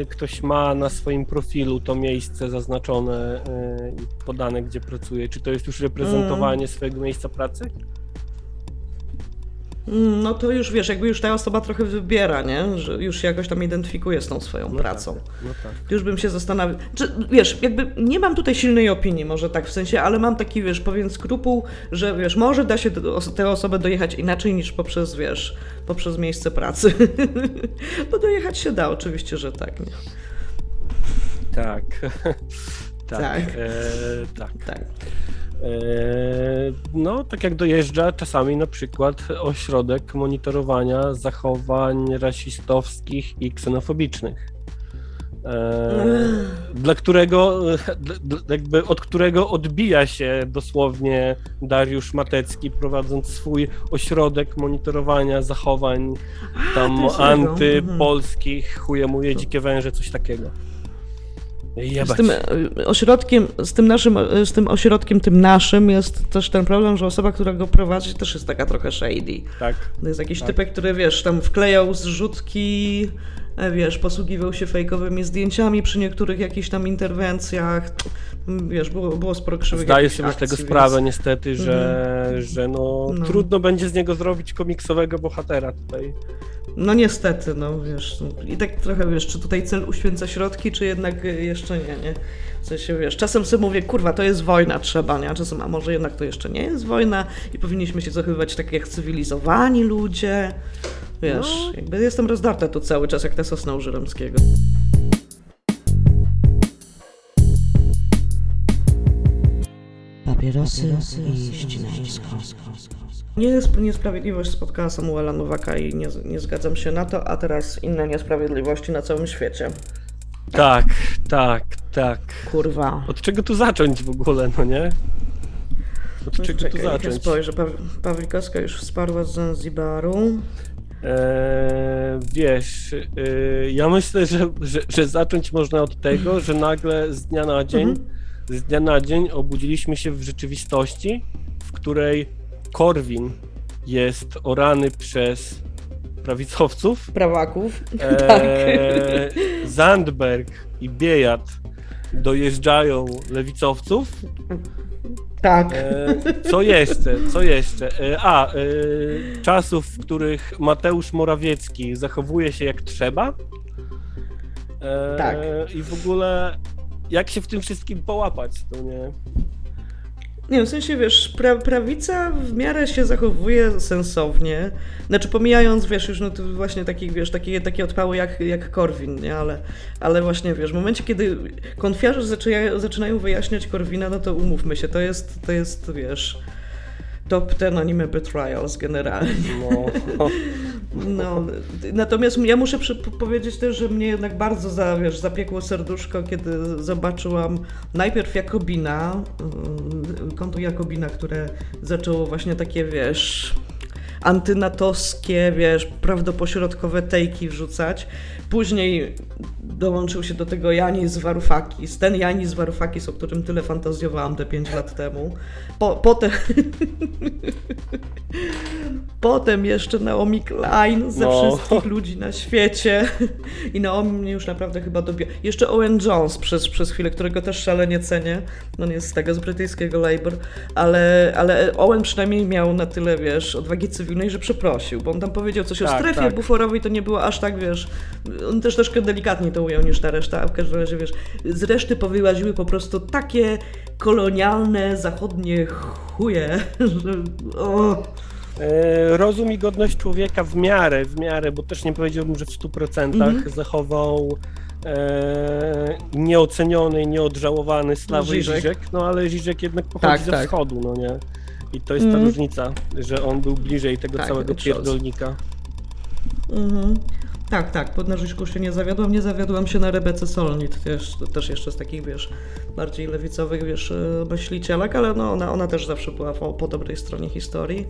Speaker 1: e, ktoś ma na swoim profilu to miejsce zaznaczone e, i podane, gdzie pracuje, czy to jest już reprezentowanie swojego miejsca pracy?
Speaker 2: No to już wiesz, jakby już ta osoba trochę wybiera, nie? Że już się jakoś tam identyfikuje z tą swoją pracą.
Speaker 1: Tak, no tak.
Speaker 2: Już bym się zastanawiał. Czy, wiesz, jakby nie mam tutaj silnej opinii, może tak w sensie, ale mam taki, wiesz, pewien skrupuł, że wiesz, może da się tę osobę dojechać inaczej niż poprzez, wiesz, poprzez miejsce pracy. Bo dojechać się da, oczywiście, że tak, nie?
Speaker 1: Tak. tak.
Speaker 2: Tak.
Speaker 1: E, tak.
Speaker 2: Tak.
Speaker 1: E, no, tak jak dojeżdża czasami na przykład ośrodek monitorowania zachowań rasistowskich i ksenofobicznych. E, dla którego, jakby od którego odbija się dosłownie Dariusz Matecki, prowadząc swój ośrodek monitorowania zachowań tam
Speaker 2: jego.
Speaker 1: antypolskich, chuje muje dzikie węże, coś takiego.
Speaker 2: Z
Speaker 1: Jebać.
Speaker 2: tym e, ośrodkiem, z tym naszym, e, z tym ośrodkiem, tym naszym jest też ten problem, że osoba, która go prowadzi, też jest taka trochę shady.
Speaker 1: Tak.
Speaker 2: To jest jakiś
Speaker 1: Tak.
Speaker 2: typek, który wiesz, tam wklejał zrzutki wiesz, posługiwał się fejkowymi zdjęciami przy niektórych jakichś tam interwencjach. Mm, Wiesz, było, było sporo krzywych
Speaker 1: Zdaję sobie z tego
Speaker 2: akcji,
Speaker 1: sprawę niestety, że,
Speaker 2: Mhm.
Speaker 1: że no,
Speaker 2: No.
Speaker 1: trudno będzie z niego zrobić komiksowego bohatera tutaj.
Speaker 2: No niestety, no wiesz. no, I tak trochę wiesz, czy tutaj cel uświęca środki, czy jednak y, jeszcze nie, nie? W sensie wiesz, czasem sobie mówię, kurwa, to jest wojna, trzeba, nie? A czasem, a może jednak to jeszcze nie jest wojna i powinniśmy się zachowywać tak jak cywilizowani ludzie. Wiesz,
Speaker 1: No.
Speaker 2: jakby jestem rozdarta tu cały czas, jak ta sosna u Żeromskiego.
Speaker 3: Papierosy i ścinańsko.
Speaker 2: Nie, niesprawiedliwość spotkała Samuela Nowaka i nie, nie zgadzam się na to, a teraz inne niesprawiedliwości na całym świecie.
Speaker 1: Tak, tak, tak.
Speaker 2: Kurwa.
Speaker 1: Od czego tu zacząć w ogóle, no nie? Od czego tu
Speaker 2: Czekaj, ja
Speaker 1: zacząć?
Speaker 2: spojrzę. Pa Pawlikowska już wsparła z Zanzibaru.
Speaker 1: Eee, wiesz, yy, ja myślę, że, że, że zacząć można od tego, że nagle z dnia na dzień,
Speaker 2: Mhm.
Speaker 1: z dnia na dzień obudziliśmy się w rzeczywistości, w której Korwin jest orany przez prawicowców,
Speaker 2: Prawaków. Tak.
Speaker 1: eee, Zandberg i Biejat dojeżdżają lewicowców,
Speaker 2: Tak.
Speaker 1: E, co jeszcze? Co jeszcze? E, a, e, czasów, w których Mateusz Morawiecki zachowuje się jak trzeba. E,
Speaker 2: Tak.
Speaker 1: I w ogóle jak się w tym wszystkim połapać, to nie?
Speaker 2: Nie, w sensie wiesz, pra prawica w miarę się zachowuje sensownie. Znaczy pomijając, wiesz, już no to właśnie takich, wiesz, takie, takie odpały jak, jak Korwin, nie? Ale, ale właśnie, wiesz, w momencie, kiedy konfiarze zaczynają, zaczynają wyjaśniać Korwina, no to umówmy się, to jest, to jest, wiesz, top ten anime betrayals generalnie.
Speaker 1: No,
Speaker 2: No, natomiast ja muszę powiedzieć też, że mnie jednak bardzo za, wiesz, zapiekło serduszko, kiedy zobaczyłam najpierw Jakobina, mm, konto Jakobina, które zaczęło właśnie takie, wiesz, antynatowskie, wiesz, prawdopośrodkowe tejki wrzucać. Później dołączył się do tego Janis Varoufakis, ten Janis Varoufakis, o którym tyle fantazjowałam te 5 lat temu. Po, potem... Potem jeszcze Naomi Klein ze
Speaker 1: No.
Speaker 2: wszystkich ludzi na świecie. I Naomi mnie już naprawdę chyba dobie. Jeszcze Owen Jones przez, przez chwilę, którego też szalenie cenię. On jest z tego, z brytyjskiego Labour. Ale, ale Owen przynajmniej miał na tyle, wiesz, odwagi cywilnej, że przeprosił. Bo on tam powiedział coś o
Speaker 1: Tak,
Speaker 2: strefie
Speaker 1: tak.
Speaker 2: buforowej, to nie było aż tak, wiesz... On też troszkę delikatniej to ujął niż ta reszta. A w każdym razie, wiesz, z reszty powyłaziły po prostu takie kolonialne, zachodnie chuje, że... O.
Speaker 1: E, Rozum i godność człowieka w miarę, w miarę, bo też nie powiedziałbym, że w 100%
Speaker 2: Mhm.
Speaker 1: zachował e, nieoceniony nieodżałowany Sławoj
Speaker 2: Žižek.
Speaker 1: Žižek, no ale Žižek jednak pochodzi
Speaker 2: Tak,
Speaker 1: ze
Speaker 2: tak.
Speaker 1: wschodu, no nie? I to jest ta
Speaker 2: Mhm.
Speaker 1: różnica, że on był bliżej tego
Speaker 2: Tak,
Speaker 1: całego pierdolnika.
Speaker 2: Mhm. Tak, tak, pod Narzyszku się nie zawiodłam, nie zawiodłam się na Rebece Solnit, też, też jeszcze z takich, wiesz, bardziej lewicowych, wiesz, e, myślicielek, ale no, ona, ona też zawsze była po, po dobrej stronie historii.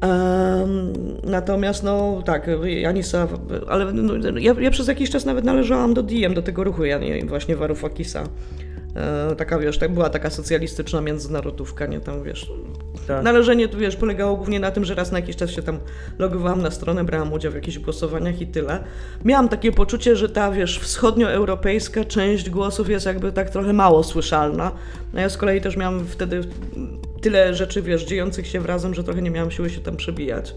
Speaker 2: Em, natomiast, no tak, Janisa, ale no, ja, ja przez jakiś czas nawet należałam do Diem, do tego ruchu Jani, właśnie Warufakisa. E, taka, wiesz, tak była taka socjalistyczna międzynarodówka, nie tam, wiesz,
Speaker 1: Tak.
Speaker 2: Należenie tu wiesz, polegało głównie na tym, że raz na jakiś czas się tam logowałam na stronę, brałam udział w jakichś głosowaniach i tyle. Miałam takie poczucie, że ta wiesz, wschodnioeuropejska część głosów jest jakby tak trochę mało słyszalna. No ja z kolei też miałam wtedy tyle rzeczy, wiesz, dziejących się wrazem, że trochę nie miałam siły się tam przebijać.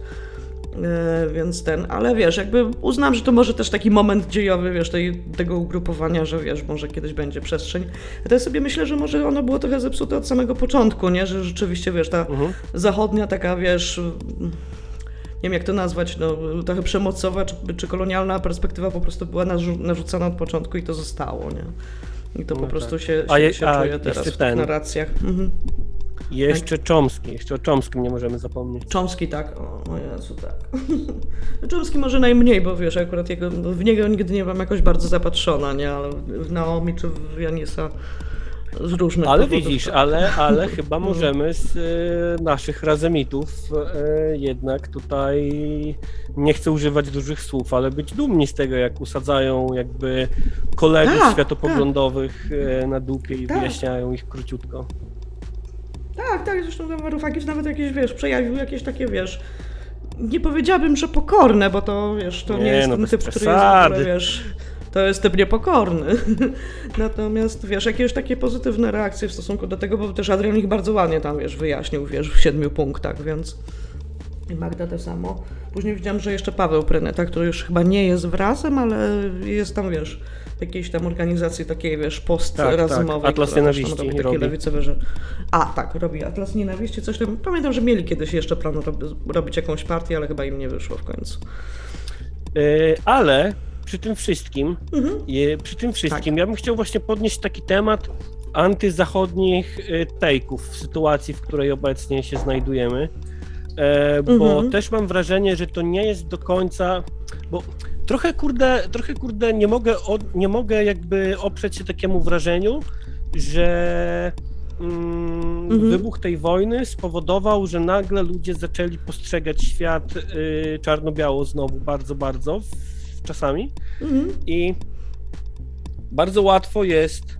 Speaker 2: E, więc ten, ale wiesz, jakby uznam, że to może też taki moment dziejowy, wiesz, tej, tego ugrupowania, że wiesz, może kiedyś będzie przestrzeń. Ja sobie myślę, że może ono było trochę zepsute od samego początku, nie? Że rzeczywiście, wiesz, ta
Speaker 1: Mhm.
Speaker 2: zachodnia taka, wiesz, nie wiem jak to nazwać, no, trochę przemocowa czy, czy kolonialna perspektywa po prostu była narzu- narzucana od początku i to zostało, nie? I to
Speaker 1: No
Speaker 2: po prostu
Speaker 1: tak.
Speaker 2: się,
Speaker 1: A
Speaker 2: się,
Speaker 1: je-
Speaker 2: się
Speaker 1: a
Speaker 2: czuje teraz w tych
Speaker 1: ten.
Speaker 2: narracjach. Mhm.
Speaker 1: I jeszcze Chomsky, jeszcze o Chomskim nie możemy zapomnieć.
Speaker 2: Chomsky tak, o, o Jezu, tak. Chomsky może najmniej, bo wiesz, akurat jego, w niego nigdy nie byłam jakoś bardzo zapatrzona, nie, ale w Naomi czy w Janisa z różnych
Speaker 1: Ale
Speaker 2: powodów,
Speaker 1: widzisz,
Speaker 2: tak.
Speaker 1: ale, ale chyba możemy z e, naszych razemitów e, jednak tutaj, nie chcę używać dużych słów, ale być dumni z tego, jak usadzają jakby kolegów
Speaker 2: Tak,
Speaker 1: światopoglądowych e, na dupie i
Speaker 2: Tak.
Speaker 1: wyjaśniają ich króciutko.
Speaker 2: Tak, tak, zresztą ten Warufakis nawet jakieś, wiesz, przejawił jakieś takie, wiesz, nie powiedziałabym, że pokorne, bo to wiesz, to nie,
Speaker 1: Nie,
Speaker 2: jest
Speaker 1: no
Speaker 2: ten typ, który jest, który, wiesz, to jest typ niepokorny. Natomiast wiesz, jakieś takie pozytywne reakcje w stosunku do tego, bo też Adrian ich bardzo ładnie tam wiesz, wyjaśnił, wiesz, w siedmiu punktach, więc i Magda to samo. Później widziałam, że jeszcze Paweł Pryneta, który już chyba nie jest wrazem, ale jest tam, wiesz, jakiejś tam organizacji takiej, wiesz, postrazumowej.
Speaker 1: tak. Atlas
Speaker 2: która też tam
Speaker 1: Nienawiści
Speaker 2: robi takie
Speaker 1: robi.
Speaker 2: lewicowe rzeczy. A, tak, robi Atlas Nienawiści, coś tam. Pamiętam, że mieli kiedyś jeszcze plan rob- robić jakąś partię, ale chyba im nie wyszło w końcu.
Speaker 1: Yy, ale przy tym wszystkim,
Speaker 2: Mhm.
Speaker 1: yy, przy tym wszystkim, ja bym chciał właśnie podnieść taki temat antyzachodnich yy, take'ów w sytuacji, w której obecnie się znajdujemy. E, bo
Speaker 2: Mhm.
Speaker 1: też mam wrażenie, że to nie jest do końca, bo trochę kurde, trochę kurde nie mogę, od, nie mogę jakby oprzeć się takiemu wrażeniu, że mm,
Speaker 2: Mhm.
Speaker 1: wybuch tej wojny spowodował, że nagle ludzie zaczęli postrzegać świat y, czarno-biało znowu bardzo, bardzo w, czasami
Speaker 2: Mhm.
Speaker 1: i bardzo łatwo jest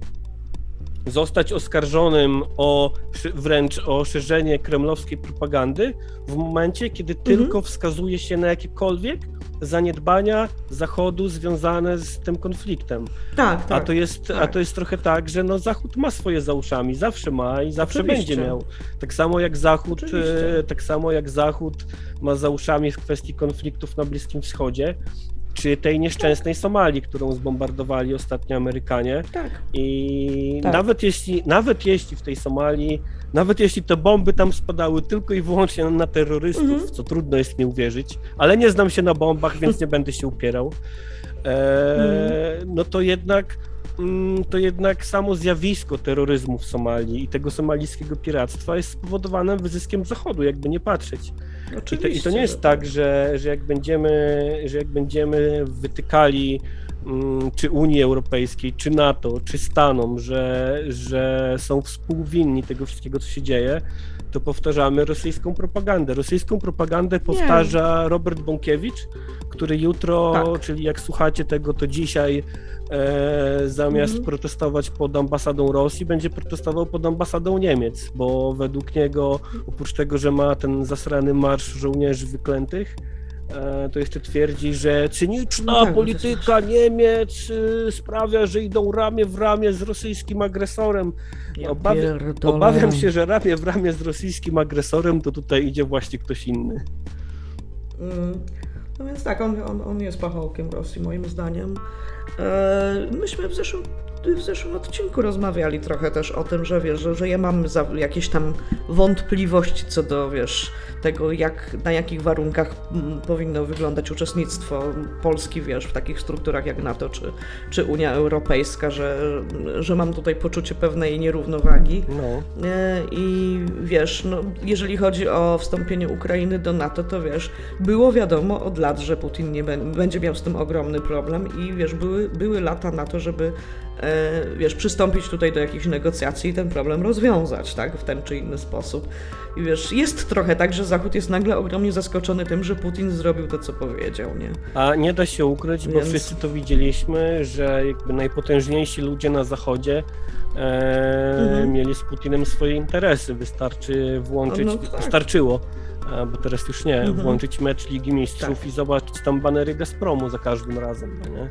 Speaker 1: zostać oskarżonym o wręcz o szerzenie kremlowskiej propagandy w momencie, kiedy tylko wskazuje się na jakiekolwiek zaniedbania Zachodu związane z tym konfliktem.
Speaker 2: Tak, tak.
Speaker 1: A to jest, a
Speaker 2: tak.
Speaker 1: to jest trochę tak, że no Zachód ma swoje za uszami, zawsze ma i zawsze
Speaker 2: Oczywiście.
Speaker 1: będzie miał. Tak samo jak Zachód,
Speaker 2: Oczywiście.
Speaker 1: e, tak samo jak Zachód ma za uszami w kwestii konfliktów na Bliskim Wschodzie, czy tej nieszczęsnej Somalii, którą zbombardowali ostatnio Amerykanie.
Speaker 2: Tak.
Speaker 1: I
Speaker 2: Tak.
Speaker 1: nawet jeśli, nawet jeśli w tej Somalii, nawet jeśli te bomby tam spadały tylko i wyłącznie na terrorystów,
Speaker 2: Mhm.
Speaker 1: co trudno jest mi uwierzyć, ale nie znam się na bombach, więc nie będę się upierał, e,
Speaker 2: Mhm.
Speaker 1: no to jednak mm, to jednak samo zjawisko terroryzmu w Somalii i tego somalijskiego piractwa jest spowodowane wyzyskiem Zachodu, jakby nie patrzeć. I to. I to nie jest tak, że, że, jak będziemy, że jak będziemy wytykali czy Unii Europejskiej, czy NATO, czy Stanom, że, że są współwinni tego wszystkiego, co się dzieje, to powtarzamy rosyjską propagandę. Rosyjską propagandę powtarza Robert Bąkiewicz, który jutro,
Speaker 2: Tak.
Speaker 1: czyli jak słuchacie tego, to dzisiaj e, zamiast
Speaker 2: Mhm.
Speaker 1: protestować pod ambasadą Rosji, będzie protestował pod ambasadą Niemiec, bo według niego, oprócz tego, że ma ten zasrany marsz żołnierzy wyklętych, to jeszcze twierdzi, że cyniczna
Speaker 2: No tak, to
Speaker 1: polityka Niemiec y, sprawia, że idą ramię w ramię z rosyjskim agresorem. Obawia, obawiam się, że ramię w ramię z rosyjskim agresorem to tutaj idzie właśnie ktoś inny.
Speaker 2: Mm, No więc tak, on, on, on jest pachołkiem Rosji, moim zdaniem. E, myśmy w zeszłym, w zeszłym odcinku rozmawiali trochę też o tym, że wiesz, że, że ja mam jakieś tam wątpliwości co do, wiesz, tego, jak, na jakich warunkach mm, powinno wyglądać uczestnictwo Polski, wiesz, w takich strukturach jak NATO czy, czy Unia Europejska, że, że mam tutaj poczucie pewnej nierównowagi.
Speaker 1: No.
Speaker 2: E, I wiesz, no, jeżeli chodzi o wstąpienie Ukrainy do NATO, to wiesz, było wiadomo od lat, że Putin nie bę- będzie miał z tym ogromny problem i wiesz, były, były lata na to, żeby wiesz, przystąpić tutaj do jakichś negocjacji i ten problem rozwiązać, tak, w ten czy inny sposób. I wiesz, jest trochę tak, że Zachód jest nagle ogromnie zaskoczony tym, że Putin zrobił to, co powiedział, nie?
Speaker 1: A nie da się ukryć, bo
Speaker 2: Więc-
Speaker 1: wszyscy to widzieliśmy, że jakby najpotężniejsi ludzie na Zachodzie e,
Speaker 2: Mhm.
Speaker 1: mieli z Putinem swoje interesy. Wystarczy włączyć,
Speaker 2: No, no tak.
Speaker 1: wystarczyło, bo teraz już nie,
Speaker 2: Mhm.
Speaker 1: włączyć mecz Ligi Mistrzów
Speaker 2: Tak.
Speaker 1: i zobaczyć tam banery Gazpromu za każdym razem, no nie?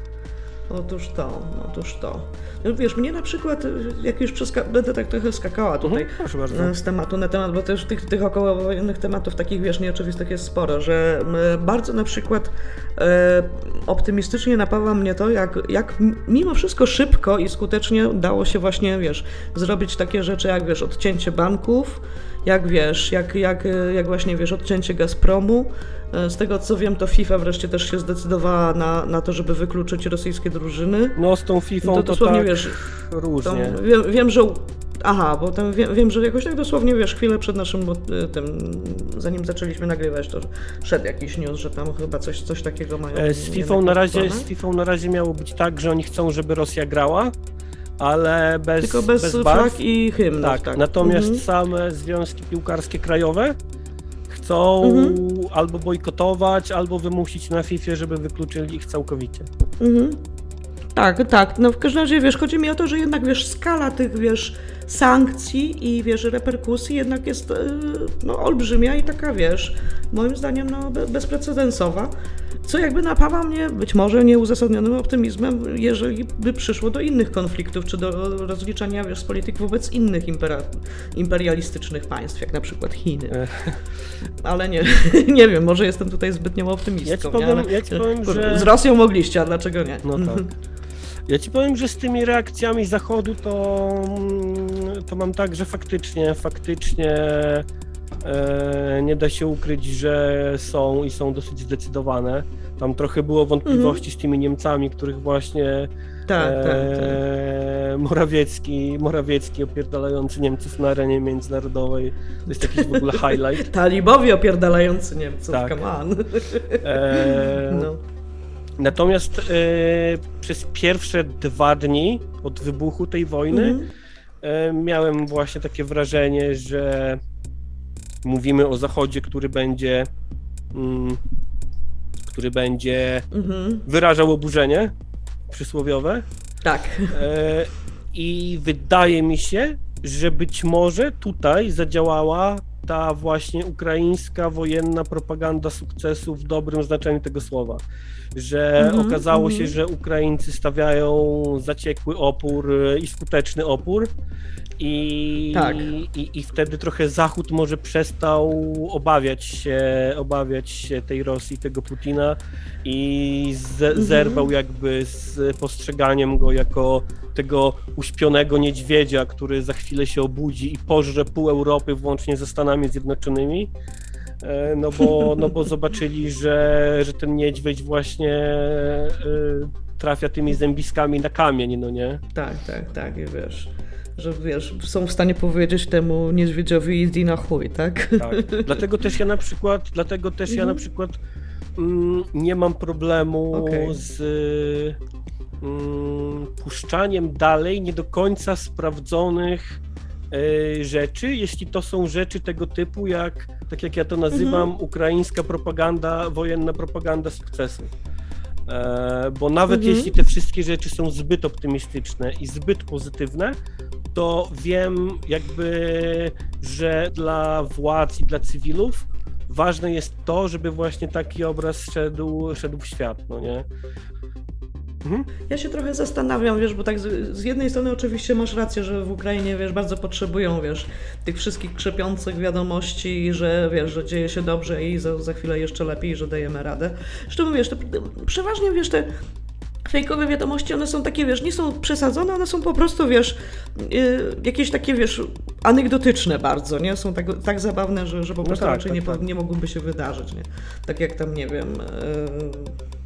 Speaker 2: Otóż to, otóż to. No, wiesz, mnie na przykład, jak już przeska- będę tak trochę skakała tutaj,
Speaker 1: Mhm, bardzo.
Speaker 2: e, z tematu na temat, bo też tych, tych okołowojennych tematów takich, wiesz, nieoczywistych jest sporo, że bardzo na przykład e, optymistycznie napawa mnie to, jak, jak mimo wszystko szybko i skutecznie dało się właśnie, wiesz, zrobić takie rzeczy jak, wiesz, odcięcie banków, jak, wiesz, jak, jak, e, jak właśnie, wiesz, odcięcie Gazpromu. E, Z tego co wiem, to FIFA wreszcie też się zdecydowała na, na to, żeby wykluczyć rosyjskie drużyny.
Speaker 1: No z tą FIFA
Speaker 2: To
Speaker 1: to,
Speaker 2: dosłownie,
Speaker 1: tak
Speaker 2: wiesz, To
Speaker 1: różnie.
Speaker 2: wiem, wiem, że. Aha, bo tam wiem, wiem, że jakoś tak dosłownie wiesz, chwilę przed naszym bo, y, tym, zanim zaczęliśmy nagrywać, to szedł jakiś news, że tam chyba coś, coś takiego mają.
Speaker 1: E, Z FIFA na razie, z FIFA na razie miało być tak, że oni chcą, żeby Rosja grała, ale bez,
Speaker 2: Tylko bez,
Speaker 1: bez barw.
Speaker 2: i hymnów.
Speaker 1: Tak,
Speaker 2: Tak,
Speaker 1: natomiast
Speaker 2: Mhm.
Speaker 1: same związki piłkarskie krajowe chcą
Speaker 2: Mhm.
Speaker 1: albo bojkotować, albo wymusić na FIFA, żeby wykluczyli ich całkowicie.
Speaker 2: Mhm. Tak, tak. No w każdym razie, wiesz, chodzi mi o to, że jednak, wiesz, skala tych, wiesz, sankcji i, wiesz, reperkusji jednak jest, e, no, olbrzymia i taka, wiesz, moim zdaniem, no, be- bezprecedensowa, co jakby napawa mnie być może nieuzasadnionym optymizmem, jeżeli by przyszło do innych konfliktów, czy do rozliczania, wiesz, z polityk wobec innych impera- imperialistycznych państw, jak na przykład Chiny. Ale nie, nie wiem, może jestem tutaj zbytnią optymistką.
Speaker 1: Ja ci powiem-
Speaker 2: Ale-
Speaker 1: ja ci powiem, że-
Speaker 2: Z Rosją mogliście, a dlaczego nie?
Speaker 1: No tak. Ja ci powiem, że z tymi reakcjami Zachodu to, mm, to mam tak, że faktycznie, faktycznie e, nie da się ukryć, że są i są dosyć zdecydowane. Tam trochę było wątpliwości z tymi Niemcami, których właśnie
Speaker 2: Tak, tak, tak.
Speaker 1: e, Morawiecki, Morawiecki opierdalający Niemców na arenie międzynarodowej. To jest jakiś w ogóle highlight.
Speaker 2: Talibowie opierdalający Niemców,
Speaker 1: Tak.
Speaker 2: come on.
Speaker 1: E,
Speaker 2: No.
Speaker 1: Natomiast e, przez pierwsze dwa dni od wybuchu tej wojny
Speaker 2: Mhm.
Speaker 1: E, miałem właśnie takie wrażenie, że mówimy o Zachodzie, który będzie, mm, który będzie
Speaker 2: Mhm.
Speaker 1: wyrażał oburzenie przysłowiowe.
Speaker 2: Tak.
Speaker 1: E, I wydaje mi się, że być może tutaj zadziałała ta właśnie ukraińska wojenna propaganda sukcesu w dobrym znaczeniu tego słowa. Że
Speaker 2: Mhm,
Speaker 1: okazało
Speaker 2: mhm.
Speaker 1: się, że Ukraińcy stawiają zaciekły opór i skuteczny opór. I,
Speaker 2: Tak.
Speaker 1: i, I wtedy trochę Zachód może przestał obawiać się, obawiać się tej Rosji, tego Putina i z,
Speaker 2: Mhm.
Speaker 1: zerwał jakby z postrzeganiem go jako tego uśpionego niedźwiedzia, który za chwilę się obudzi i pożre pół Europy włącznie ze Stanami Zjednoczonymi. E, No bo, no bo zobaczyli, że, że ten niedźwiedź właśnie e, trafia tymi zębiskami na kamień, no nie?
Speaker 2: Tak, tak, tak, i wiesz, że wiesz, są w stanie powiedzieć temu niedźwiedziowi idź na chuj, tak?
Speaker 1: Tak. Dlatego też ja na przykład, dlatego też ja na
Speaker 2: Mhm.
Speaker 1: przykład mm, nie mam problemu
Speaker 2: Okej.
Speaker 1: z mm, puszczaniem dalej nie do końca sprawdzonych e, rzeczy, jeśli to są rzeczy tego typu jak, tak jak ja to nazywam,
Speaker 2: Mhm.
Speaker 1: ukraińska propaganda, wojenna propaganda sukcesu. E, bo nawet
Speaker 2: Mhm.
Speaker 1: jeśli te wszystkie rzeczy są zbyt optymistyczne i zbyt pozytywne, to wiem jakby, że dla władz i dla cywilów ważne jest to, żeby właśnie taki obraz szedł, szedł w świat, no nie? Mhm.
Speaker 2: Ja się trochę zastanawiam, wiesz, bo tak z, z jednej strony oczywiście masz rację, że w Ukrainie, wiesz, bardzo potrzebują, wiesz, tych wszystkich krzepiących wiadomości, że, wiesz, że dzieje się dobrze i za, za chwilę jeszcze lepiej, że dajemy radę. Zresztą, wiesz, te, przeważnie, wiesz, te fejkowe wiadomości, one są takie, wiesz, nie są przesadzone, one są po prostu, wiesz, yy, jakieś takie, wiesz, anegdotyczne bardzo, nie? Są tak, tak zabawne, że, że po
Speaker 1: No
Speaker 2: prostu
Speaker 1: tak,
Speaker 2: raczej
Speaker 1: tak,
Speaker 2: nie,
Speaker 1: tak.
Speaker 2: nie mogłyby się wydarzyć, nie? Tak jak tam, nie wiem... Yy,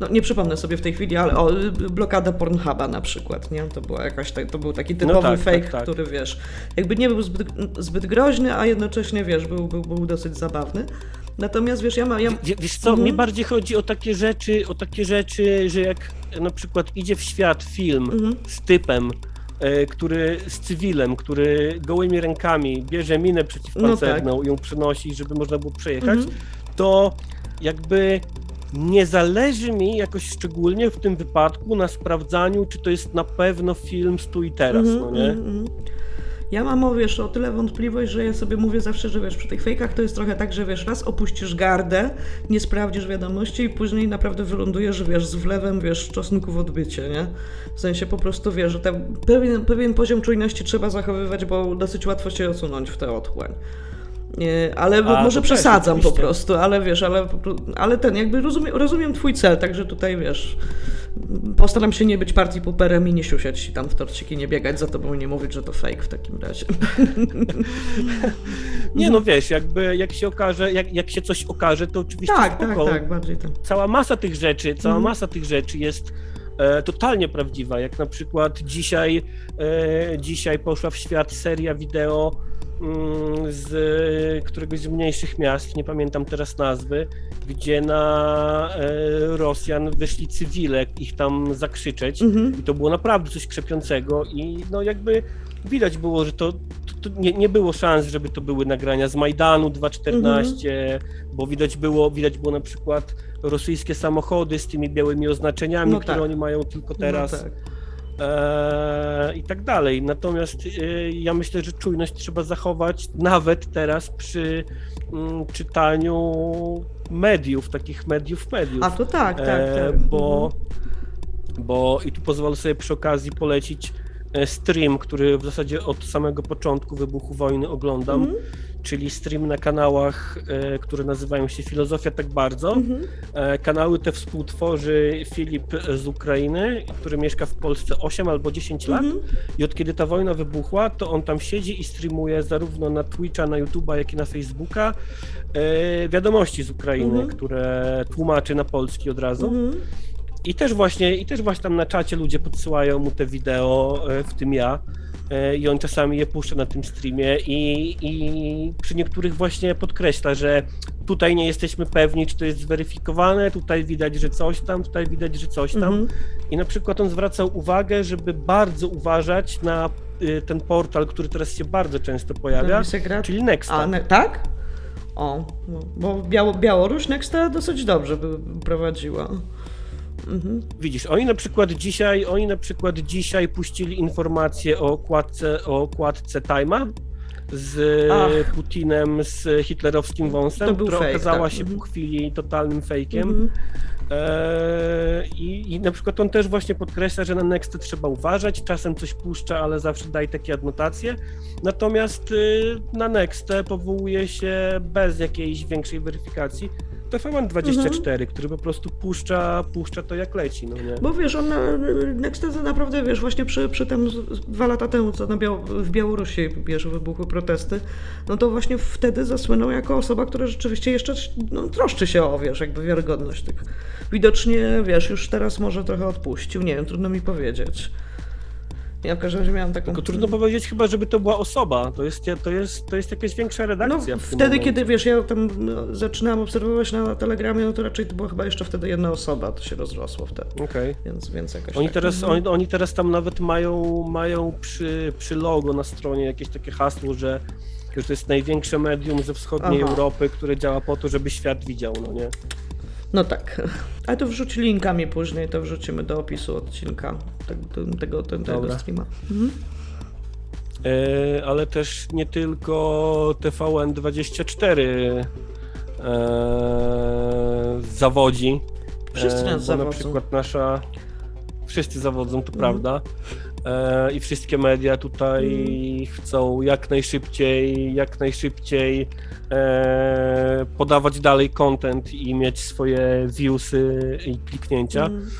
Speaker 2: no nie przypomnę sobie w tej chwili, ale o, blokada Pornhuba na przykład, nie? To była jakaś, tak- to był taki typowy
Speaker 1: tak,
Speaker 2: fake,
Speaker 1: tak, tak.
Speaker 2: który wiesz, jakby nie był zbyt, zbyt groźny, a jednocześnie wiesz, był, był, był dosyć zabawny. Natomiast wiesz, ja mam. Ja,
Speaker 1: Wie- Wiesz co,
Speaker 2: Mhm.
Speaker 1: mi bardziej chodzi o takie rzeczy, o takie rzeczy, że jak na przykład idzie w świat film
Speaker 2: Mhm.
Speaker 1: z typem, e, który z cywilem, który gołymi rękami bierze minę przeciwpancerną i ją przenosi, żeby można było przejechać,
Speaker 2: Mhm.
Speaker 1: to jakby nie zależy mi jakoś szczególnie w tym wypadku na sprawdzaniu, czy to jest na pewno film z tu i teraz,
Speaker 2: Mhm,
Speaker 1: no nie?
Speaker 2: mhm, mhm. Ja mam o, wiesz, o tyle wątpliwość, że ja sobie mówię zawsze, że wiesz, przy tych fejkach to jest trochę tak, że wiesz, raz opuścisz gardę, nie sprawdzisz wiadomości i później naprawdę wylądujesz, wiesz, z wlewem, wiesz, czosnku w odbycie, nie? W sensie po prostu, wiesz, że ten pewien, pewien poziom czujności trzeba zachowywać, bo dosyć łatwo się osunąć w tę otchłań. Ale
Speaker 1: A,
Speaker 2: może przesadzam po prostu, ale wiesz, ale, ale ten, jakby rozumiem, rozumiem twój cel, także tutaj wiesz, postaram się nie być partii puperem i nie siusiać i tam w torciki, nie biegać za tobą i nie mówić, że to fake w takim razie.
Speaker 1: Nie no wiesz, jakby jak się okaże, jak, jak się coś okaże, to oczywiście
Speaker 2: tak, tak,
Speaker 1: spoko.
Speaker 2: tak, bardziej tam.
Speaker 1: cała masa tych rzeczy, cała
Speaker 2: Mhm.
Speaker 1: masa tych rzeczy jest e, totalnie prawdziwa. Jak na przykład dzisiaj, e, dzisiaj poszła w świat seria wideo z któregoś z mniejszych miast, nie pamiętam teraz nazwy, gdzie na e, Rosjan wyszli cywile ich tam zakrzyczeć.
Speaker 2: Mhm.
Speaker 1: I to było naprawdę coś krzepiącego i no jakby widać było, że to, to, to nie, nie było szans, żeby to były nagrania z Majdanu 2.14, bo widać było, widać było na przykład rosyjskie samochody z tymi białymi oznaczeniami,
Speaker 2: No
Speaker 1: które
Speaker 2: tak.
Speaker 1: oni mają tylko teraz.
Speaker 2: No tak.
Speaker 1: Eee, i tak dalej. Natomiast e, ja myślę, że czujność trzeba zachować nawet teraz przy mm, czytaniu mediów, takich mediów, mediów.
Speaker 2: A to tak, tak,
Speaker 1: E,
Speaker 2: tak.
Speaker 1: bo, bo i tu pozwolę sobie przy okazji polecić e, stream, który w zasadzie od samego początku wybuchu wojny oglądam,
Speaker 2: Mhm.
Speaker 1: Czyli stream na kanałach, e, które nazywają się Filozofia tak bardzo.
Speaker 2: Mhm.
Speaker 1: E, Kanały te współtworzy Filip z Ukrainy, który mieszka w Polsce 8 albo 10 lat
Speaker 2: Mhm.
Speaker 1: i od kiedy ta wojna wybuchła, to on tam siedzi i streamuje zarówno na Twitcha, na YouTube'a, jak i na Facebooka e, wiadomości z Ukrainy,
Speaker 2: Mhm.
Speaker 1: które tłumaczy na polski od razu.
Speaker 2: Mhm.
Speaker 1: I też właśnie, i też właśnie tam na czacie ludzie podsyłają mu te wideo, w tym ja. E, I on czasami je puszcza na tym streamie i, i przy niektórych właśnie podkreśla, że tutaj nie jesteśmy pewni, czy to jest zweryfikowane, tutaj widać, że coś tam, tutaj widać, że coś tam.
Speaker 2: Mhm.
Speaker 1: I na przykład on zwracał uwagę, żeby bardzo uważać na y, ten portal, który teraz się bardzo często pojawia, czyli Nexta.
Speaker 2: A, ne- tak? O, no, bo Biało, Białoruś Nexta dosyć dobrze by prowadziła. Mhm.
Speaker 1: Widzisz, oni na przykład dzisiaj, oni na przykład dzisiaj puścili informację o okładce, o okładce Time'a z
Speaker 2: Ach.
Speaker 1: Putinem, z hitlerowskim wąsem, która
Speaker 2: fake,
Speaker 1: okazała
Speaker 2: tak.
Speaker 1: się
Speaker 2: Mhm.
Speaker 1: po chwili totalnym fejkiem.
Speaker 2: Mhm.
Speaker 1: Eee, i, I na przykład on też właśnie podkreśla, że na Nextę trzeba uważać, czasem coś puszcza, ale zawsze daje takie adnotacje. Natomiast y, na Nextę powołuje się bez jakiejś większej weryfikacji TVN24,
Speaker 2: Mhm.
Speaker 1: który po prostu puszcza, puszcza to jak leci, no nie?
Speaker 2: Bo wiesz, on to naprawdę, wiesz, właśnie przy, przy tym dwa lata temu, co na Biał- w Białorusi, wiesz, wybuchły protesty, no to właśnie wtedy zasłynął jako osoba, która rzeczywiście jeszcze no, troszczy się o, wiesz, jakby wiarygodność tych. Widocznie, wiesz, już teraz może trochę odpuścił, nie wiem, trudno mi powiedzieć. Ja w każdym razie miałam taką...
Speaker 1: Tylko trudno powiedzieć chyba, żeby to była osoba. To jest, to jest, to jest jakaś większa
Speaker 2: No,
Speaker 1: redakcja. tym
Speaker 2: wtedy,
Speaker 1: momencie.
Speaker 2: kiedy wiesz, ja tam no, zaczynałam obserwować na Telegramie, no to raczej to była chyba jeszcze wtedy jedna osoba, to się rozrosło wtedy.
Speaker 1: Okej.
Speaker 2: Więc, więc jakoś
Speaker 1: Oni
Speaker 2: tak.
Speaker 1: teraz,
Speaker 2: Mhm.
Speaker 1: oni, oni teraz tam nawet mają, mają przy, przy logo na stronie jakieś takie hasło, że, że to jest największe medium ze wschodniej
Speaker 2: Aha.
Speaker 1: Europy, które działa po to, żeby świat widział, no nie?
Speaker 2: No tak. Ale to wrzuć linkami później, to wrzucimy do opisu odcinka tego, tego, tego, tego streama. Mhm.
Speaker 1: E, ale też nie tylko TVN24 e, zawodzi.
Speaker 2: Wszyscy nas
Speaker 1: bo
Speaker 2: zawodzą.
Speaker 1: Na przykład nasza. Wszyscy zawodzą, to
Speaker 2: Mhm.
Speaker 1: prawda. E, I wszystkie media tutaj
Speaker 2: Mhm.
Speaker 1: chcą jak najszybciej, jak najszybciej e, podawać dalej content i mieć swoje viewsy i kliknięcia.
Speaker 2: Mhm.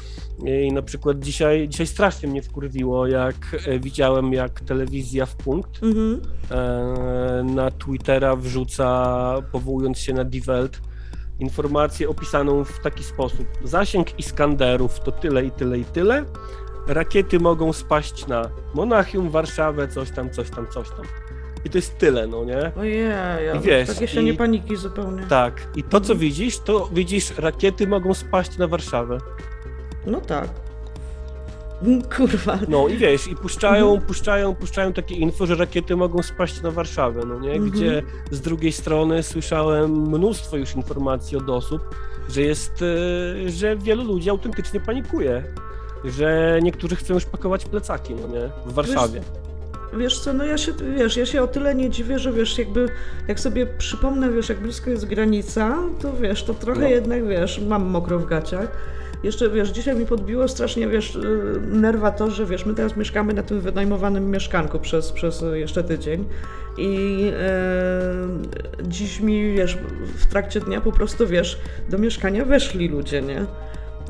Speaker 1: I na przykład dzisiaj, dzisiaj strasznie mnie wkurwiło, jak e, widziałem, jak telewizja w punkt
Speaker 2: Mhm.
Speaker 1: e, na Twittera wrzuca, powołując się na Die Welt, informację opisaną w taki sposób. Zasięg Iskanderów to tyle i tyle i tyle. Rakiety mogą spaść na Monachium, Warszawę, coś tam, coś tam, coś tam. I to jest tyle, no nie?
Speaker 2: Ojej, ja,
Speaker 1: I wiesz,
Speaker 2: takie się nie
Speaker 1: i-
Speaker 2: paniki zupełnie.
Speaker 1: Tak. I to, co widzisz, to widzisz, rakiety mogą spaść na Warszawę.
Speaker 2: No tak. Mm, Kurwa.
Speaker 1: No i wiesz, i puszczają,
Speaker 2: Mhm.
Speaker 1: puszczają, puszczają takie info, że rakiety mogą spaść na Warszawę, no nie?
Speaker 2: Mhm.
Speaker 1: Gdzie z drugiej strony słyszałem mnóstwo już informacji od osób, że jest, e, że wielu ludzi autentycznie panikuje. Że niektórzy chcą już pakować plecaki, no nie? W Warszawie.
Speaker 2: Wiesz co, no ja się, wiesz, ja się o tyle nie dziwię, że wiesz, jakby, jak sobie przypomnę, wiesz, jak blisko jest granica, to wiesz, to trochę
Speaker 1: No.
Speaker 2: jednak, wiesz, mam mokro w gaciach. Jeszcze, wiesz, dzisiaj mi podbiło strasznie, wiesz, yy, nerwa to, że, wiesz, my teraz mieszkamy na tym wynajmowanym mieszkanku przez, przez jeszcze tydzień i yy, dziś mi, wiesz, w trakcie dnia po prostu, wiesz, do mieszkania weszli ludzie, nie?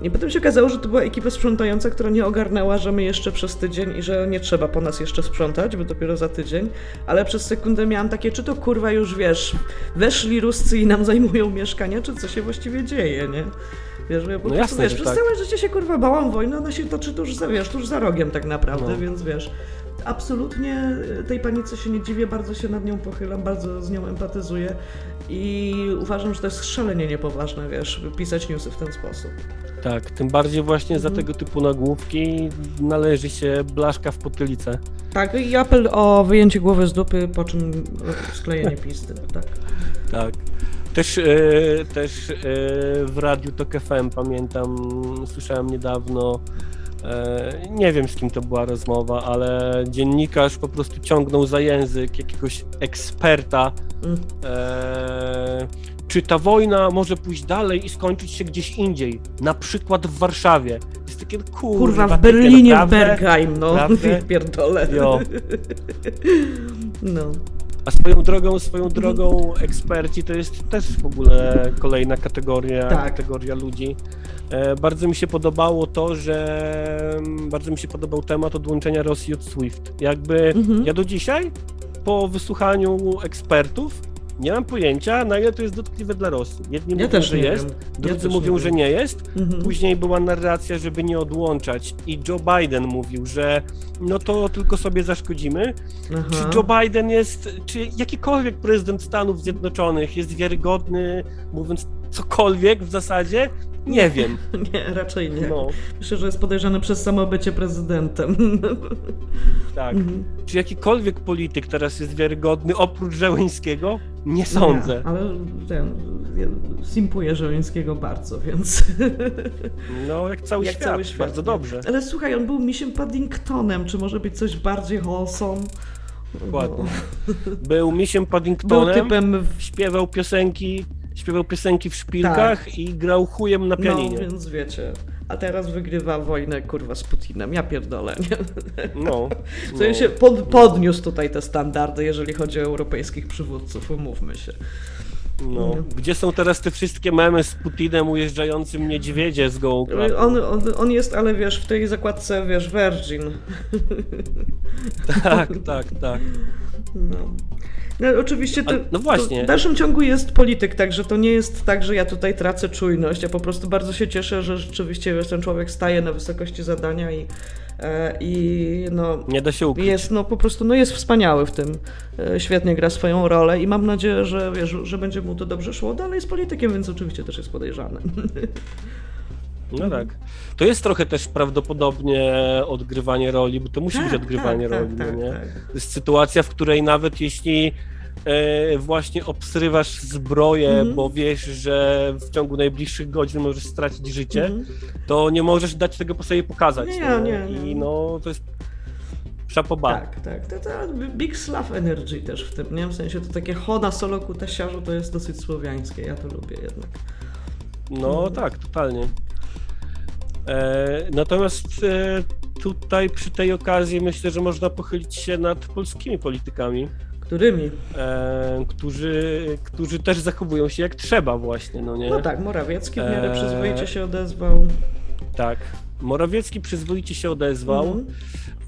Speaker 2: I potem się okazało, że to była ekipa sprzątająca, która nie ogarnęła, że my jeszcze przez tydzień i że nie trzeba po nas jeszcze sprzątać, bo dopiero za tydzień. Ale przez sekundę miałam takie, czy to kurwa już wiesz, weszli Ruscy i nam zajmują mieszkania, czy co się właściwie dzieje, nie? Wiesz, bo ja po
Speaker 1: No
Speaker 2: prostu, wiesz,
Speaker 1: że
Speaker 2: przez
Speaker 1: tak.
Speaker 2: całe życie się kurwa bałam wojny, ona się toczy tuż za, wiesz, tuż za rogiem tak naprawdę,
Speaker 1: No.
Speaker 2: więc wiesz. absolutnie tej panice się nie dziwię, bardzo się nad nią pochylam, bardzo z nią empatyzuję i uważam, że to jest szalenie niepoważne, wiesz, pisać newsy w ten sposób.
Speaker 1: Tak, tym bardziej właśnie
Speaker 2: Mhm.
Speaker 1: za tego typu nagłówki należy się blaszka w potylicę.
Speaker 2: Tak, i apel o wyjęcie głowy z dupy, po czym sklejenie pisty, tak.
Speaker 1: Tak. Też, e, też e, w Radiu Tok FM pamiętam, słyszałem niedawno, e, nie wiem z kim to była rozmowa, ale dziennikarz po prostu ciągnął za język jakiegoś eksperta,
Speaker 2: Mm.
Speaker 1: Czy ta wojna może pójść dalej i skończyć się gdzieś indziej, na przykład w Warszawie. Jest takie, kurwa,
Speaker 2: Kurwa, w Berlinie,
Speaker 1: naprawdę?
Speaker 2: Bergheim, no,
Speaker 1: Naprawdę?
Speaker 2: pierdolę.
Speaker 1: Jo.
Speaker 2: No.
Speaker 1: A swoją drogą, swoją drogą eksperci to jest też w ogóle kolejna kategoria,
Speaker 2: Tak.
Speaker 1: kategoria ludzi. E, bardzo mi się podobało to, że mm, bardzo mi się podobał temat odłączenia Rosji od SWIFT. Jakby
Speaker 2: Mhm.
Speaker 1: ja do dzisiaj, po wysłuchaniu ekspertów, nie mam pojęcia, na ile to jest dotkliwe dla Rosji. Jedni
Speaker 2: Ja
Speaker 1: mówią, że jest.
Speaker 2: Ja
Speaker 1: drudzy
Speaker 2: też
Speaker 1: mówią, że nie jest.
Speaker 2: Mhm.
Speaker 1: Później była narracja, żeby nie odłączać i Joe Biden mówił, że no to tylko sobie zaszkodzimy.
Speaker 2: Aha.
Speaker 1: Czy Joe Biden jest, czy jakikolwiek prezydent Stanów Zjednoczonych jest wiarygodny, mówiąc cokolwiek w zasadzie? Nie wiem.
Speaker 2: Nie, raczej nie.
Speaker 1: No,
Speaker 2: Myślę, że jest podejrzany przez samo bycie prezydentem.
Speaker 1: tak.
Speaker 2: Mhm.
Speaker 1: Czy jakikolwiek polityk teraz jest wiarygodny oprócz Żeleńskiego? Nie sądzę.
Speaker 2: Nie, ale ten, ja simpuję Żeleńskiego bardzo, więc...
Speaker 1: No, jak cały,
Speaker 2: Jak
Speaker 1: świat.
Speaker 2: cały świat,
Speaker 1: Bardzo dobrze.
Speaker 2: Ale słuchaj, on był misiem Paddingtonem, czy może być coś bardziej wholesome?
Speaker 1: Dokładnie.
Speaker 2: No.
Speaker 1: Był misiem
Speaker 2: Był
Speaker 1: Paddingtonem,
Speaker 2: typem... W...
Speaker 1: śpiewał piosenki, śpiewał piosenki w szpilkach i grał chujem na
Speaker 2: No,
Speaker 1: pianinie.
Speaker 2: więc wiecie. A teraz wygrywa wojnę, kurwa, z Putinem. Ja pierdolę, nie?
Speaker 1: No.
Speaker 2: W sensie pod, podniósł tutaj te standardy, jeżeli chodzi o europejskich przywódców, umówmy się.
Speaker 1: No. Gdzie są teraz te wszystkie memy z Putinem ujeżdżającym niedźwiedzie z gołą?
Speaker 2: On, on, on jest, ale wiesz, w tej zakładce, wiesz, Virgin.
Speaker 1: Tak, tak, tak.
Speaker 2: No. No, oczywiście to,
Speaker 1: A- no właśnie.
Speaker 2: to w dalszym ciągu jest polityk, także to nie jest tak, że ja tutaj tracę czujność. Ja po prostu bardzo się cieszę, że rzeczywiście ten człowiek staje na wysokości zadania i, e, i no,
Speaker 1: Nie da się ukryć.
Speaker 2: jest no po prostu no jest wspaniały w tym. E, Świetnie gra swoją rolę i mam nadzieję, że wiesz, że będzie mu to dobrze szło. Dalej jest politykiem, więc oczywiście też jest podejrzany.
Speaker 1: No tak. To jest trochę też prawdopodobnie odgrywanie roli, bo to musi być odgrywanie
Speaker 2: tak,
Speaker 1: roli,
Speaker 2: tak,
Speaker 1: no nie?
Speaker 2: tak.
Speaker 1: To jest sytuacja, w której nawet jeśli e, właśnie obsrywasz zbroję,
Speaker 2: Mhm.
Speaker 1: bo wiesz, że w ciągu najbliższych godzin możesz stracić życie,
Speaker 2: Mhm.
Speaker 1: to nie możesz dać tego po sobie pokazać.
Speaker 2: Nie,
Speaker 1: no,
Speaker 2: nie, nie.
Speaker 1: I no, to jest szapoba.
Speaker 2: Tak, tak. To, to Big Slav Energy też w tym, nie? W sensie to takie hoda solo kutasiarzu to jest dosyć słowiańskie, ja to lubię jednak.
Speaker 1: No
Speaker 2: Mhm.
Speaker 1: tak, totalnie. E, natomiast e, tutaj przy tej okazji myślę, że można pochylić się nad polskimi politykami,
Speaker 2: Którymi?
Speaker 1: e, którzy, którzy też zachowują się jak trzeba właśnie, no nie?
Speaker 2: No tak, Morawiecki w miarę
Speaker 1: Eee.
Speaker 2: przyzwoicie się odezwał.
Speaker 1: Tak. Morawiecki przyzwoicie się odezwał,
Speaker 2: Mhm.